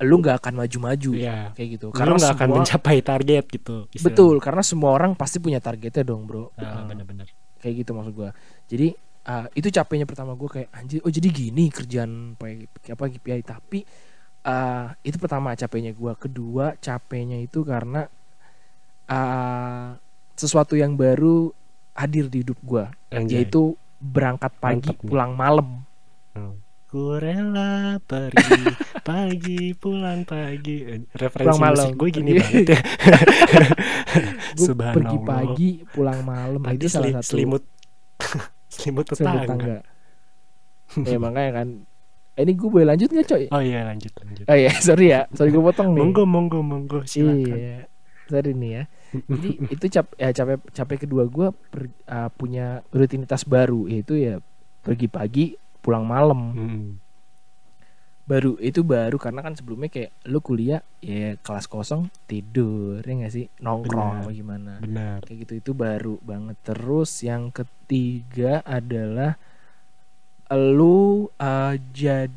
lu nggak akan maju-maju Iya. kayak gitu. Karena nggak akan mencapai target gitu istilahnya. betul karena semua orang pasti punya targetnya dong bro. Ah, bener-bener kayak gitu maksud gua. Jadi uh, itu capeknya pertama gua kayak anjir oh jadi gini kerjaan pakai apa KPI tapi uh, itu pertama capeknya gua kedua capeknya itu karena uh, sesuatu yang baru hadir di hidup gua Anjay. yaitu berangkat pagi Mantap pulang malam Hmm. Ku rela pergi [LAUGHS] pagi pulang pagi referensi Pulang malam. musik gue gini Iya. banget ya [LAUGHS] Subhanallah. pergi pagi pulang malam Tadi itu salah satu selimut [LAUGHS] selimut selimut tetangga. ya makanya kan ini gue boleh lanjut nggak coy Oh iya lanjut lanjut. oh iya [LAUGHS] sorry ya sorry gue potong nih Monggo monggo monggo silakan. Iya. Sorry nih ya. Jadi [LAUGHS] itu cap ya capek capek kedua gue punya rutinitas baru yaitu ya pergi pagi pulang malam. Hmm. Baru itu baru karena kan sebelumnya kayak lu kuliah ya kelas kosong tidur ya nggak sih nongkrong apa gimana. Benar. Kayak gitu itu baru banget. Terus yang ketiga adalah lu uh, jad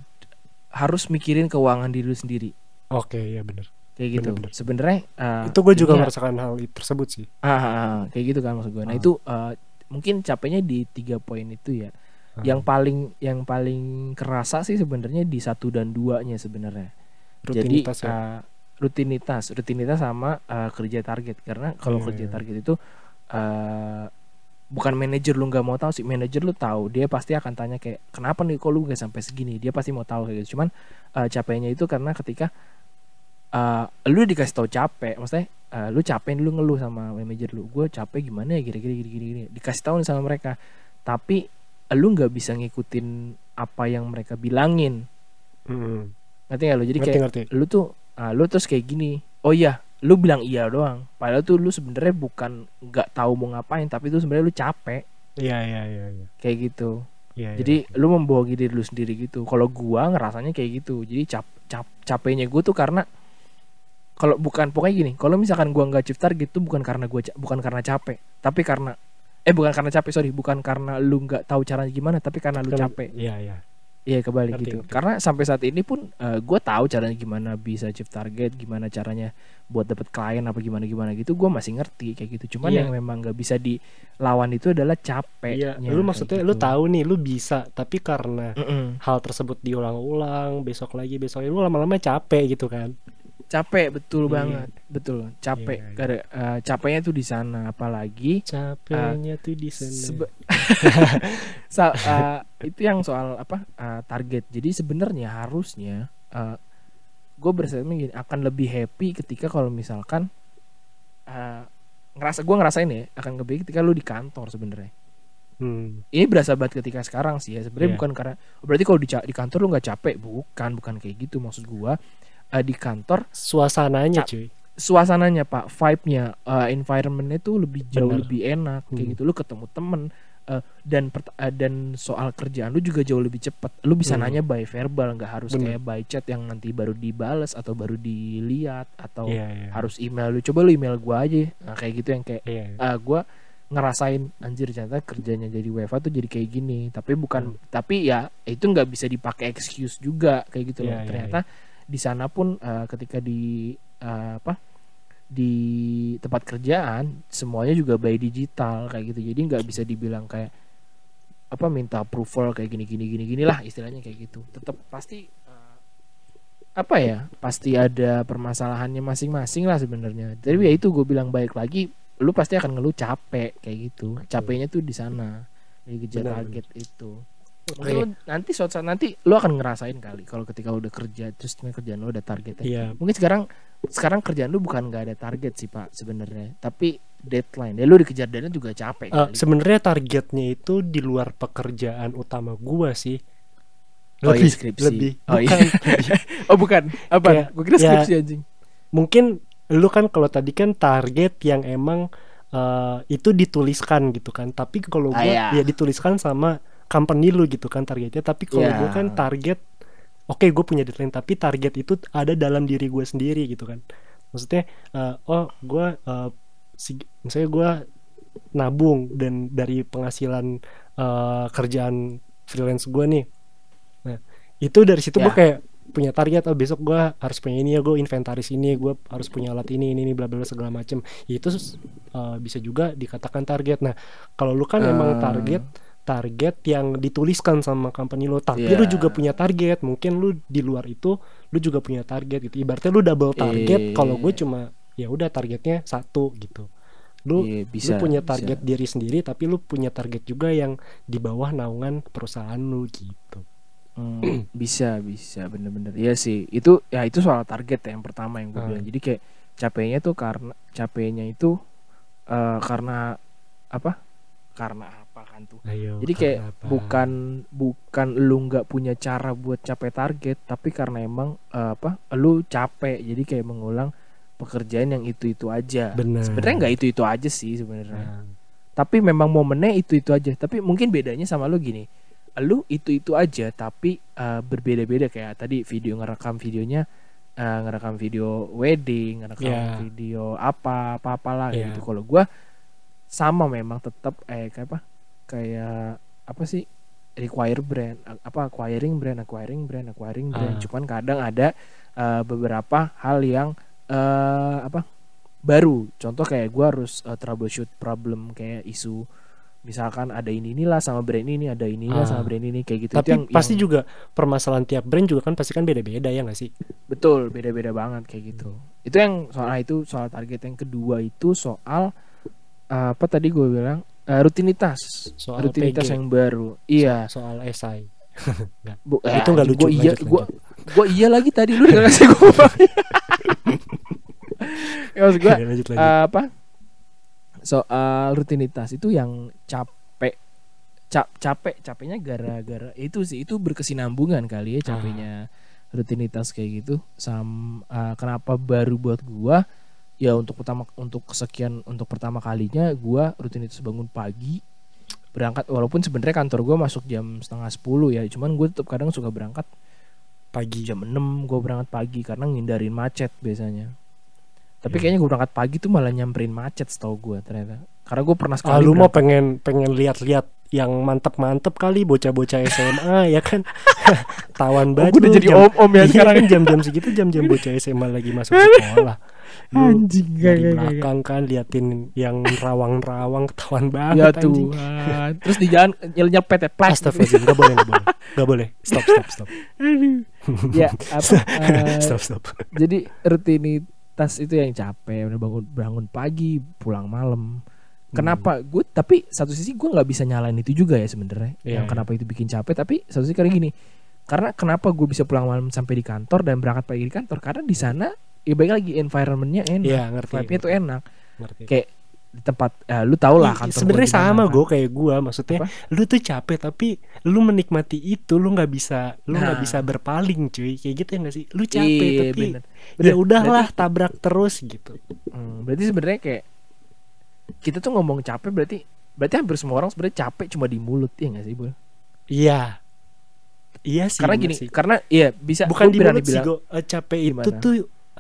harus mikirin keuangan diri lu sendiri. Oke ya benar. Kayak gitu. Sebenarnya uh, Itu gue juga ya- merasakan hal tersebut sih. Ah, ah, ah, kayak gitu kan maksud gue. Nah Ah. itu eh, mungkin capeknya di tiga poin itu ya. Ah. Yang paling yang paling kerasa sih sebenarnya di satu dan duanya sebenarnya. rutinitas Jadi ya. eh, rutinitas, rutinitas sama eh, kerja target. Karena kalau Iya, kerja iya. target itu eh bukan manajer lu nggak mau tahu sih, manajer lu tahu dia pasti akan tanya kayak kenapa nih kok lu nggak sampai segini. Dia pasti mau tahu kayak gitu. Cuman eh, capeknya itu karena ketika eh lu dikasih tahu capek, maksudnya eh, lu capek lu ngeluh sama manajer lu, gue capek gimana ya gini-gini gini gini. Dikasih tahu sama mereka, tapi lu nggak bisa ngikutin apa yang mereka bilangin. Hmm. Ngerti gak lu? Jadi Ngerti kayak ngerti. lu tuh ah, lu terus kayak gini. Oh iya, lu bilang iya doang. Padahal tuh lu sebenarnya bukan nggak tahu mau ngapain, tapi itu sebenarnya lu capek Iya iya iya. iya. kayak gitu. Iya. Jadi lu membohongi diri lu sendiri gitu. Kalau gua ngerasanya kayak gitu. Jadi cap, cap capeknya gua tuh karena kalau bukan pokoknya gini, kalau misalkan gua nggak target tuh bukan karena gua bukan karena capek, tapi karena eh bukan karena capek sorry, bukan karena lu nggak tahu caranya gimana, tapi karena lu capek. Iya, iya. Iya kebalik Ngerti, gitu. ngerti. Karena sampai saat ini pun eh, gua tahu caranya gimana bisa shift target, gimana caranya buat dapet klien apa gimana gimana gitu. Gua masih ngerti kayak gitu. Cuman Iya. yang memang nggak bisa dilawan itu adalah capek. Iya, lu maksudnya lu tahu nih lu bisa, tapi karena hal tersebut diulang-ulang, besok lagi, besok lagi, lu lama-lama capek gitu kan. Capek betul Iya. banget betul capek Iya, iya. Karena, eh, capeknya tuh di sana apalagi Capeknya tuh di sana. sebe- [LAUGHS] Sa- eh, itu yang soal apa eh, target jadi sebenarnya harusnya gue berstatement gini akan lebih happy ketika kalau misalkan eh, ngerasa gue ngerasain ya akan lebih ketika lu di kantor sebenarnya Hmm. ini berasa banget ketika sekarang sih ya sebenarnya Iya. bukan karena oh, berarti kalau di, di kantor lu nggak capek bukan bukan kayak gitu maksud gua Eh, di kantor Suasananya, cuy. suasananya pak vibe-nya eh, environment-nya tuh lebih jauh Bener. lebih enak kayak Hmm. gitu lu ketemu temen eh, dan eh, dan soal kerjaan lu juga jauh lebih cepat lu bisa Hmm. nanya by verbal nggak harus Bener. kayak by chat yang nanti baru dibales atau baru dilihat atau Iya, iya. harus email lu coba lu email gua aja nah, kayak gitu yang kayak Iya. eh gua ngerasain anjir ternyata kerjanya jadi WFA tuh jadi kayak gini tapi bukan tapi ya itu nggak bisa dipakai excuse juga kayak gitu loh Hmm. Iya, iya, ternyata di sana pun eh, ketika di eh, apa di tempat kerjaan semuanya juga by digital kayak gitu. Jadi nggak bisa dibilang kayak apa minta approval kayak gini gini gini gini lah istilahnya kayak gitu. Tetap pasti eh, apa ya pasti ada permasalahannya masing-masing lah sebenarnya. Tapi ya itu gue bilang baik lagi lu pasti akan ngeluh capek kayak gitu. Capeknya tuh di sana. Dikejar Benar, target itu Lu nanti suatu saat nanti lu akan ngerasain kali kalau ketika lu udah kerja terus kerjaan lu ada targetnya Iya. mungkin sekarang sekarang kerjaan lu bukan nggak ada target sih pak sebenarnya tapi deadline ya lu dikejar deadline juga capek kali. sebenarnya targetnya itu di luar pekerjaan utama gua sih. Oh, iya, skripsi. lebih Oh, iya. bukan. [LAUGHS] oh bukan apa Kayak- gue kira ya, skripsi anjing Mungkin lu kan kalau tadi kan target yang emang eh, itu dituliskan gitu kan. Tapi kalau Ah, gua iya. ya dituliskan sama company lu gitu kan targetnya. Tapi kalau Iya. gua kan target oke gue punya deadline tapi target itu ada dalam diri gue sendiri gitu kan. Maksudnya eh, oh gua eh, si, misalnya gua nabung dan dari penghasilan eh, kerjaan freelance gue nih nah itu dari situ gue Ya. kayak punya target oh besok gue harus punya ini ya gue inventaris ini gue harus punya alat ini ini ini bla bla segala macem itu eh, bisa juga dikatakan target nah kalau lu kan emang Ah. target target yang dituliskan sama company lo. Tapi Ya. lu juga punya target. Mungkin lu di luar itu lu juga punya target gitu. Ibaratnya lu double target. Eh. kalau gue cuma ya udah targetnya satu gitu. Lu Iya, lu bisa punya bisa. target diri sendiri tapi lu punya target juga yang di bawah naungan perusahaan lu gitu. Hmm, [CLEARS THROAT] bisa bisa. Bener-bener. Iya sih. Itu ya itu soal target ya yang pertama yang gue Ah. bilang. Jadi kayak capeknya tuh karena capeknya itu eh, karena apa? Karena apa kan tuh Ayo, jadi kayak apa? bukan bukan lu nggak punya cara buat capai target tapi karena emang eh, apa lu capek jadi kayak mengulang pekerjaan yang itu itu aja Benar. sebenarnya nggak itu itu aja sih sebenarnya Nah, tapi memang momennya itu itu aja tapi mungkin bedanya sama lu gini lu itu itu aja tapi eh, berbeda-beda kayak tadi video ngerekam videonya eh, ngerekam video wedding ngerekam Iya. video apa apa apalah Iya. gitu kalau gua sama memang tetap eh kayak apa kayak apa sih require brand apa acquiring brand acquiring brand acquiring brand. Ah. cuman kadang ada eh, beberapa hal yang eh apa baru. Contoh kayak gua harus eh, troubleshoot problem kayak isu misalkan ada ini inilah sama brand ini ada inilah Ah. sama brand ini kayak gitu. Itu tapi yang, pasti yang- juga permasalahan tiap brand juga kan pasti kan beda-beda ya nggak sih? Betul beda-beda banget kayak gitu. Itu yang soal nah, itu soal target. Yang kedua itu soal eh, apa tadi gue bilang eh, rutinitas. Soal rutinitas PG. yang baru. Iya. Soal esai. [LAUGHS] Bu, itu nggak lucu, Gue iya, lanjut, gue lanjut. gue iya lagi tadi lu udah ngasih ngomong. [LAUGHS] ya maksud gue Oke, lanjut lanjut. eh, apa? Soal rutinitas itu yang capek. Cap capek capeknya gara-gara itu sih itu berkesinambungan kali ya capeknya rutinitas kayak gitu. Sam eh, kenapa baru buat gua ya untuk pertama untuk kesekian untuk pertama kalinya gua rutinitas bangun pagi berangkat. Walaupun sebenarnya kantor gue masuk jam setengah sepuluh ya cuman gue tetap kadang suka berangkat pagi jam 6 gue berangkat pagi karena ngindarin macet biasanya. Tapi Hmm. kayaknya gue berangkat pagi tuh malah nyamperin macet setahu gue ternyata. Karena gue pernah ah, sekali lu mau pengen pengen lihat-lihat yang mantep-mantep kali bocah-bocah SMA ya kan? [LAUGHS] Tawan Oh, banget gue udah jadi om-om ya [LAUGHS] Iya sekarang kan jam-jam segitu jam-jam bocah SMA lagi masuk sekolah [LAUGHS] lu anjing gak, dari gak, gak, gak. belakang kan liatin yang rawang-rawang ketahuan ya banget anjing. Tuhan. Terus di jalan nyepet ya plak Astagfirullahaladzim, gak boleh, gak boleh. Gak boleh, stop, stop, stop. Ya apa [LAUGHS] eh, Stop, stop jadi rutinitas itu yang capek udah bangun bangun pagi pulang malam. Kenapa Hmm. gue tapi satu sisi gue nggak bisa nyalain itu juga ya sebenarnya Iya, yang iya. kenapa itu bikin capek. Tapi satu sisi karena gini karena kenapa gue bisa pulang malam sampai di kantor dan berangkat pagi di kantor? Karena di sana ya baik lagi environmentnya enak Iya, ngerti vibe-nya tuh enak ngerti. kayak di tempat eh, lu tau lah kantor sebenarnya sama kan. gue kayak gue maksudnya Apa? lu tuh capek tapi lu menikmati itu lu nggak bisa lu nggak Nah. bisa berpaling cuy kayak gitu ya nggak sih lu capek Iya, tapi bener. ya udahlah tabrak terus gitu Hmm, berarti sebenarnya kayak kita tuh ngomong capek berarti berarti hampir semua orang sebenarnya capek cuma di mulut ya nggak sih bu? iya iya sih karena gini, sih. karena iya bisa bukan di mulut sih bilang- Go. Eh, capek itu Gimana? tuh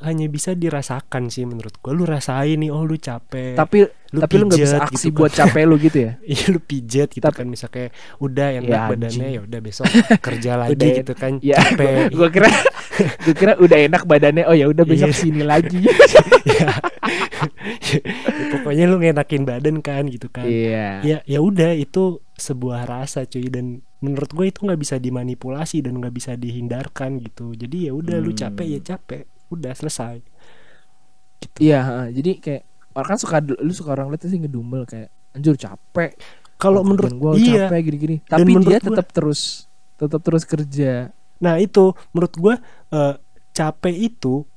hanya bisa dirasakan sih menurut gue lu rasain nih oh lu capek. Tapi lu tapi lu nggak bisa aksi gitu. buat capek lu gitu ya? [LAUGHS] Iya lu pijet gitu Tapi- kan. Kayak udah enak Ya, badannya ya udah besok kerja [LAUGHS] lagi Udah gitu kan ya capek. gue kira [LAUGHS] gue kira udah enak badannya oh ya udah besok Iya. sini lagi. Ya. Ya, pokoknya lu ngenakin badan kan gitu kan. Iya. Ya ya udah itu sebuah rasa cuy. Dan menurut gue itu nggak bisa dimanipulasi dan nggak bisa dihindarkan gitu. Jadi ya udah lu Hmm. capek ya capek udah selesai. Iya ha, jadi kayak orang kan suka lu suka orang lihat sih ngedumel kayak anjur capek. Kalau menurut gue iya capek gini-gini. Dan tapi menurut dia gua- tetap terus tetap terus kerja. Nah itu menurut gue eh, capek itu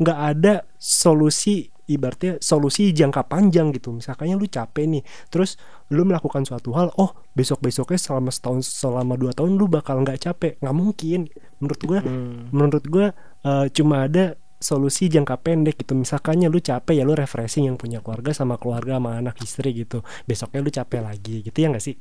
nggak ada solusi ibaratnya solusi jangka panjang gitu. Misalkannya lu capek nih terus lu melakukan suatu hal oh besok besoknya selama setahun selama dua tahun lu bakal nggak capek. Nggak mungkin. Menurut gue Hmm. menurut gue eh, cuma ada solusi jangka pendek gitu. Misalkannya lu capek ya lu refreshing yang punya keluarga sama keluarga sama anak istri gitu. Besoknya lu capek lagi gitu ya nggak sih?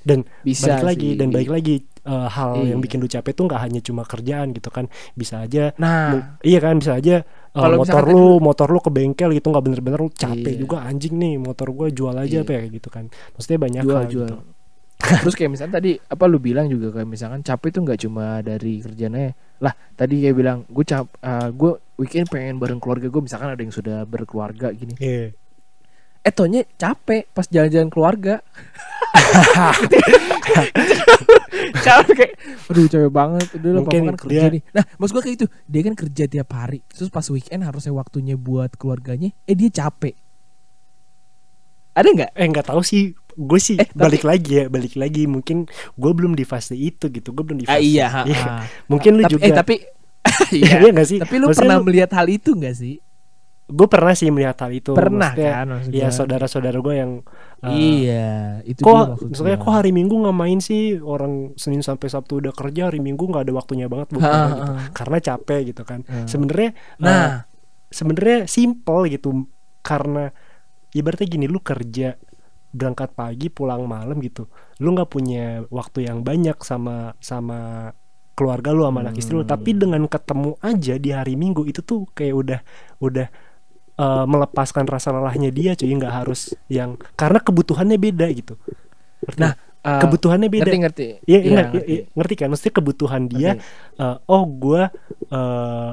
Dan bisa balik lagi sih. dan balik lagi eh, hal Iya. yang bikin lu capek tuh nggak hanya cuma kerjaan gitu kan. Bisa aja nah. iya kan? Bisa aja eh, Kalau motor lu motor lu ke bengkel gitu nggak bener-bener lu capek Iya. juga anjing nih motor gua jual aja Iya. apa ya gitu kan maksudnya banyak jual hal jual gitu [LAUGHS] terus kayak misalnya tadi apa lu bilang juga kayak misalkan capek itu nggak cuma dari kerjanya lah tadi kayak bilang gue cap gue weekend pengen bareng keluarga gue misalkan ada yang sudah berkeluarga gini Iya. eh tonya capek pas jalan-jalan keluarga [LAUGHS] capek kayak aduh capek banget. Udah lah kan kerja dia- nih. Nah maksud gue kayak itu dia kan kerja tiap hari. Terus pas weekend harusnya waktunya buat keluarganya eh dia capek. Ada nggak? Eh nggak tahu sih. Gue sih Eh, tapi- balik lagi ya balik lagi. Mungkin gue belum di fase itu gitu. Gue belum di fase ah, iya ha, Iya. ha. mungkin lu tapi, juga. eh tapi [LAUGHS] iya. Iya nggak sih? Tapi lu Maksudnya pernah lu- melihat hal itu nggak sih gue pernah sih melihat hal itu pernah Maksudnya, kan maksud ya saudara-saudara gue yang uh, iya itu kok maksudnya kok hari minggu nggak main sih? Orang senin sampai sabtu udah kerja hari minggu nggak ada waktunya banget Ha, ha, gitu ha. karena capek gitu kan. Ha. sebenarnya uh, nah. sebenarnya simple gitu. Karena ibaratnya gini lu kerja berangkat pagi pulang malam gitu. Lu nggak punya waktu yang banyak sama sama keluarga lu sama anak istri lu. Hmm. tapi dengan ketemu aja di hari minggu itu tuh kayak udah udah eh, melepaskan rasa lelahnya dia cuy nggak harus yang karena kebutuhannya beda gitu Ngerti Nah, eh, kebutuhannya beda ngerti ngerti Iya, Iya, ngerti, ngerti. iya, ngerti kan? Mesti kebutuhan dia Ngerti. eh, oh gue eh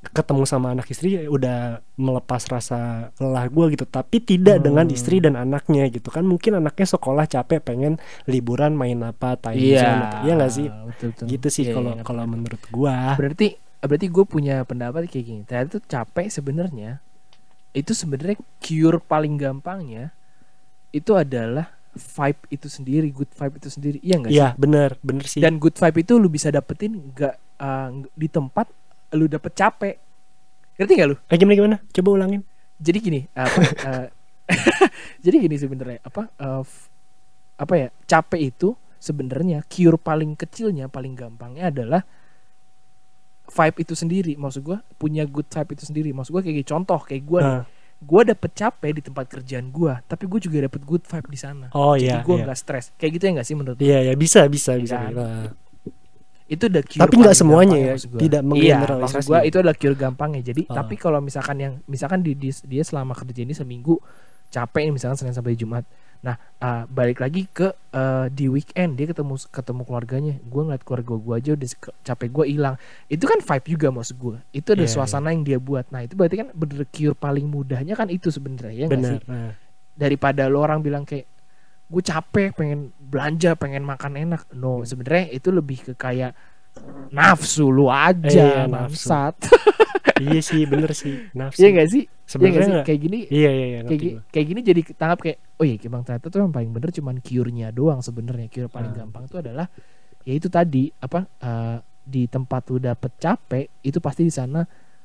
ketemu sama anak istri ya udah melepas rasa lelah gue gitu tapi tidak Hmm. dengan istri dan anaknya gitu kan mungkin anaknya sekolah capek pengen liburan main apa iya apa iya nggak sih betul, betul. gitu sih Iya, kalau iya, ngerti. kalau menurut gue berarti berarti gue punya pendapat kayak gini. Ternyata tuh capek sebenarnya. Itu sebenarnya cure paling gampangnya itu adalah vibe itu sendiri good vibe itu sendiri. Iya nggak sih? Iya bener bener sih. Dan good vibe itu lu bisa dapetin nggak uh, nggak- di tempat lu dapet capek. Ngerti nggak lu? Eh, gimana gimana? Coba ulangin. Jadi gini apa uh, [LAUGHS] [LAUGHS] jadi gini sebenarnya apa uh, apa ya capek itu sebenarnya cure paling kecilnya paling gampangnya adalah vibe itu sendiri maksud gua punya good vibe itu sendiri maksud gua kayak contoh kayak gua nih Nah, gue dapet capek di tempat kerjaan gue tapi gue juga dapet good vibe di sana Oh jadi iya. gue iya. nggak stres kayak gitu ya nggak sih menurut? Iya ya bisa bisa Iya bisa. kan? Nah, itu udah cure Tapi nggak semuanya ya, gua. tidak iya menggeneralisasi. maksud gue itu adalah cure gampangnya jadi Ah. tapi kalau misalkan yang misalkan di, di- dia selama kerja ini seminggu capek misalkan senin sampai jumat nah ah, balik lagi ke eh, di weekend dia ketemu ketemu keluarganya. Gue ngeliat keluarga gue aja udah capek gue hilang. Itu kan vibe juga maksud gue itu ada Iya, suasana yang dia buat. Nah itu berarti kan bener cure paling mudahnya kan itu sebenarnya ya nggak sih? benar. Nah, daripada lo orang bilang kayak gue capek pengen belanja pengen makan enak. No Hmm. sebenarnya itu lebih ke kayak nafsu lu Iya, aja nafsu. bangsat [LAUGHS] iya sih bener sih nafsu. iya gak sih iya gak Sebenarnya sih kayak gini Iya iya iya. kayak, ngerti gi- gua. kayak gini jadi tanggap kayak oh iya bang ternyata tuh yang paling bener cuman cure-nya doang sebenarnya cure paling Ah. gampang itu adalah ya itu tadi apa eh, di tempat lu dapet capek itu pasti di sana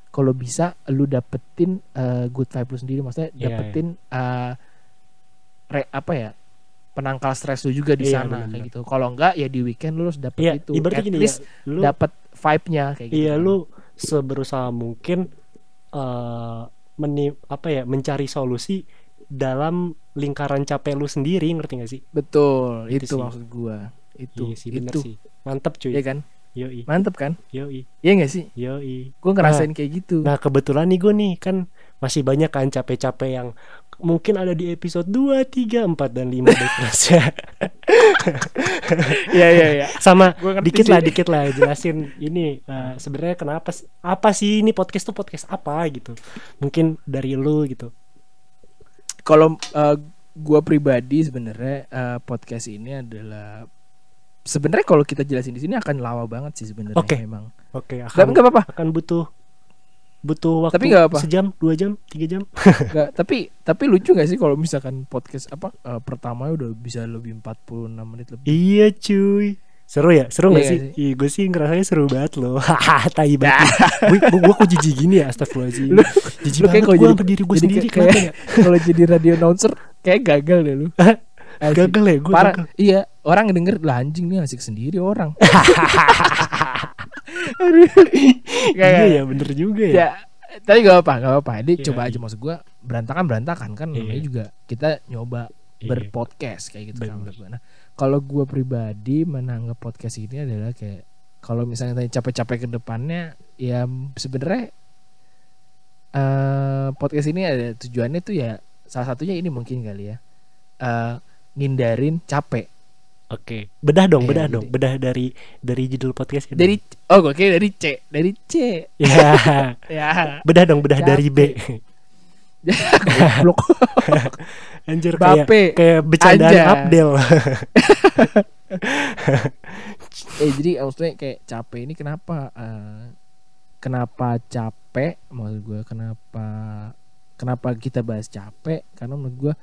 kalau bisa lu dapetin eh, good vibe lu sendiri maksudnya Iya, dapetin eh, re- apa ya penangkal stres lu juga di Iya, sana benar-benar. kayak gitu kalau enggak ya di weekend lu harus dapet Iya, itu at gini least ya. Lu dapet vibe-nya kayak gitu Iya kan. lu seberusaha mungkin eh meni apa ya mencari solusi dalam lingkaran capek lu sendiri ngerti gak sih? betul Itu itu, sih. maksud gua itu iya sih bener itu sih. Mantep cuy. ya kan Yoi, mantep kan yoi, iya gak sih yoi. gue ngerasain kayak gitu Nah kebetulan nih gue nih kan masih banyak kan capek-capek yang mungkin ada di episode 2, 3, 4, dan 5 ya. [LAUGHS] Iya iya iya. Sama dikit sih. lah dikit lah jelasin ini eh, sebenarnya kenapa s- apa sih ini podcast tuh podcast apa gitu. Mungkin dari lu gitu. Kalau eh, gua pribadi sebenarnya eh, podcast ini adalah sebenarnya kalau kita jelasin di sini akan lama banget sih sebenarnya Oke. memang. Oke, Tapi akan nggak apa-apa. akan butuh butuh waktu Tapi nggak apa. sejam, dua jam, tiga jam. [LAUGHS] Nggak, tapi tapi lucu gak sih kalau misalkan podcast apa eh, pertama udah bisa lebih 46 menit lebih. iya cuy. Seru ya? Seru Iya gak sih? nggak Iya, gue sih ngerasanya seru banget loh. [LAUGHS] Tai banget. [LAUGHS] gue gue kok jijik gini ya, astagfirullahaladzim. Lu- Jijik lu kayak banget gue jadi- sama diri gue sendiri. kayak- ya? kalau jadi radio announcer kayak gagal deh lu. Gagal ya? Gue Parah. Iya, orang denger lah anjing nih asik sendiri orang. Aduh. Iya ya, bener juga ya. ya tapi gak apa gak apa ini Iya, coba aja iya. maksud gua berantakan berantakan kan Iya. namanya juga kita nyoba Iya. berpodcast kayak gitu kan Bener. gua. nah kalau gua pribadi menanggap podcast ini adalah kayak kalau misalnya tanya capek-capek ke depannya ya sebenarnya eh podcast ini ada tujuannya tuh ya salah satunya ini mungkin kali ya eh ngindarin capek Oke, bedah dong, bedah jadi- dong, bedah dari dari judul podcast ini. dari oh gue kira dari C. Dari C. Ya, [LAUGHS] ya. Bedah dong, bedah dari B. [LAUGHS] goblok. Anjir kayak Bape. kayak bercandaan Anja. Abdel. [LAUGHS] eh jadi maksudnya kayak capek ini kenapa? Eh, kenapa capek? Maksud gue kenapa kenapa kita bahas capek? Karena menurut gue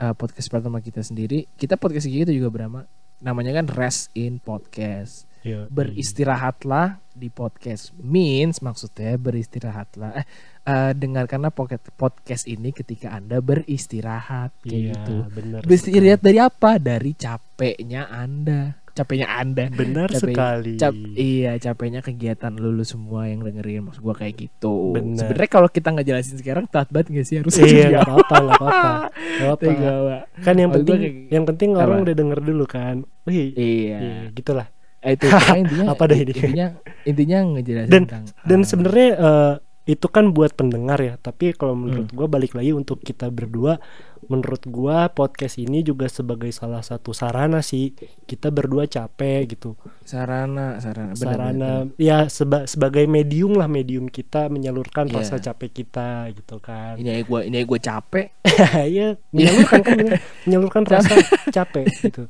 eh, podcast pertama kita sendiri kita podcast kita juga bernama namanya kan rest in podcast. Yo, beristirahatlah di podcast means maksudnya beristirahatlah. Eh, eh, dengarkanlah pocket podcast ini ketika anda beristirahat kayak Iya, gitu. beristirahat dari apa? Dari capeknya anda capeknya anda Benar Capek- sekali. Cap, iya capeknya kegiatan lulu semua yang dengerin maksud gua kayak gitu. Sebenarnya kalau kita nggak jelasin sekarang telat banget gak sih harus Iya, [LAUGHS] nggak apa-apa, nggak apa-apa. [LAUGHS] Pak. Kan yang Maksud penting kayak- yang penting orang Apa? udah denger dulu kan. Wih, Iya. iya, gitulah. Eh, itu intinya [LAUGHS] Apa ini? intinya intinya ngejelasin Dan- tentang Dan ah, sebenarnya eh, itu kan buat pendengar ya, tapi kalau Hmm. menurut gua balik lagi untuk kita berdua, menurut gua podcast ini juga sebagai salah satu sarana sih kita berdua capek gitu. sarana sarana benar, sarana ya seba- sebagai medium lah medium kita menyalurkan Iya. rasa capek kita gitu kan. Ini gue ini gue capek. [LAUGHS] Ya menyalurkan kan [LAUGHS] menyalurkan rasa capek. gitu.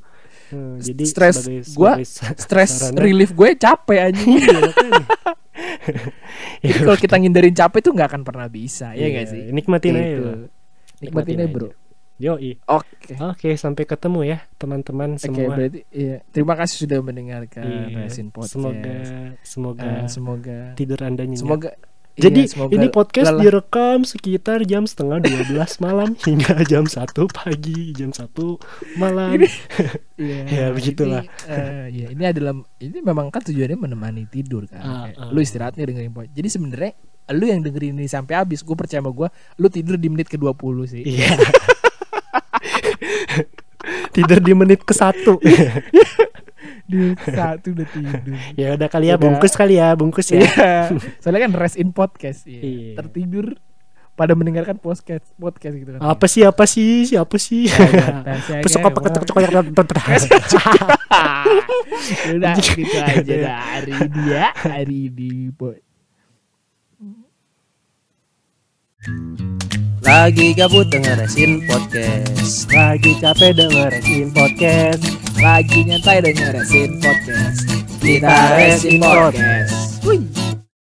Hmm, jadi Stres sebagai, gua, sebagai sa- stress sarana- relief gue capek anjing [LAUGHS] Iya, [LAUGHS] jadi kalau kita ngindarin capek tuh nggak akan pernah bisa ya Iya, nggak sih nikmatin aja Gitu. lah. nikmatin aja bro Yoi. oke Oke, sampai ketemu ya teman-teman Oke, semua. berarti iya. Terima kasih sudah mendengarkan Iya, Resin Podcast. semoga semoga Eh, semoga tidur Anda nyenyak. semoga Iya, Jadi iya, ini podcast lelah. direkam sekitar jam setengah 12 malam [LAUGHS] hingga jam 1 pagi, jam 1 malam. Ini, [LAUGHS] iya, ya, ya begitulah. Ini, uh, ya, ini adalah ini memang kan tujuannya menemani tidur kan. Uh, uh. Lu istirahatnya dengerin podcast. Jadi sebenarnya lu yang dengerin ini sampai habis, gue percaya sama gue, lu tidur di menit ke-20 sih. Iya. [LAUGHS] tidur di menit ke-1. Dude, satu udah tidur. [LAUGHS] ya udah kali ya udah. bungkus kali ya, bungkus ya. Iya. [LAUGHS] Soalnya kan rest in podcast ya. Yeah. Tertidur pada mendengarkan podcast podcast gitu kan. Apa sih apa sih siapa sih? Ya, ya, [LAUGHS] pesok apa ketok-ketok yang Udah gitu aja dah hari dia ya, hari ini boy. Lagi gabut dengerin podcast Lagi capek dengerin podcast. Lagi nyantai dan ngeresin podcast. Kita resin podcast Wih.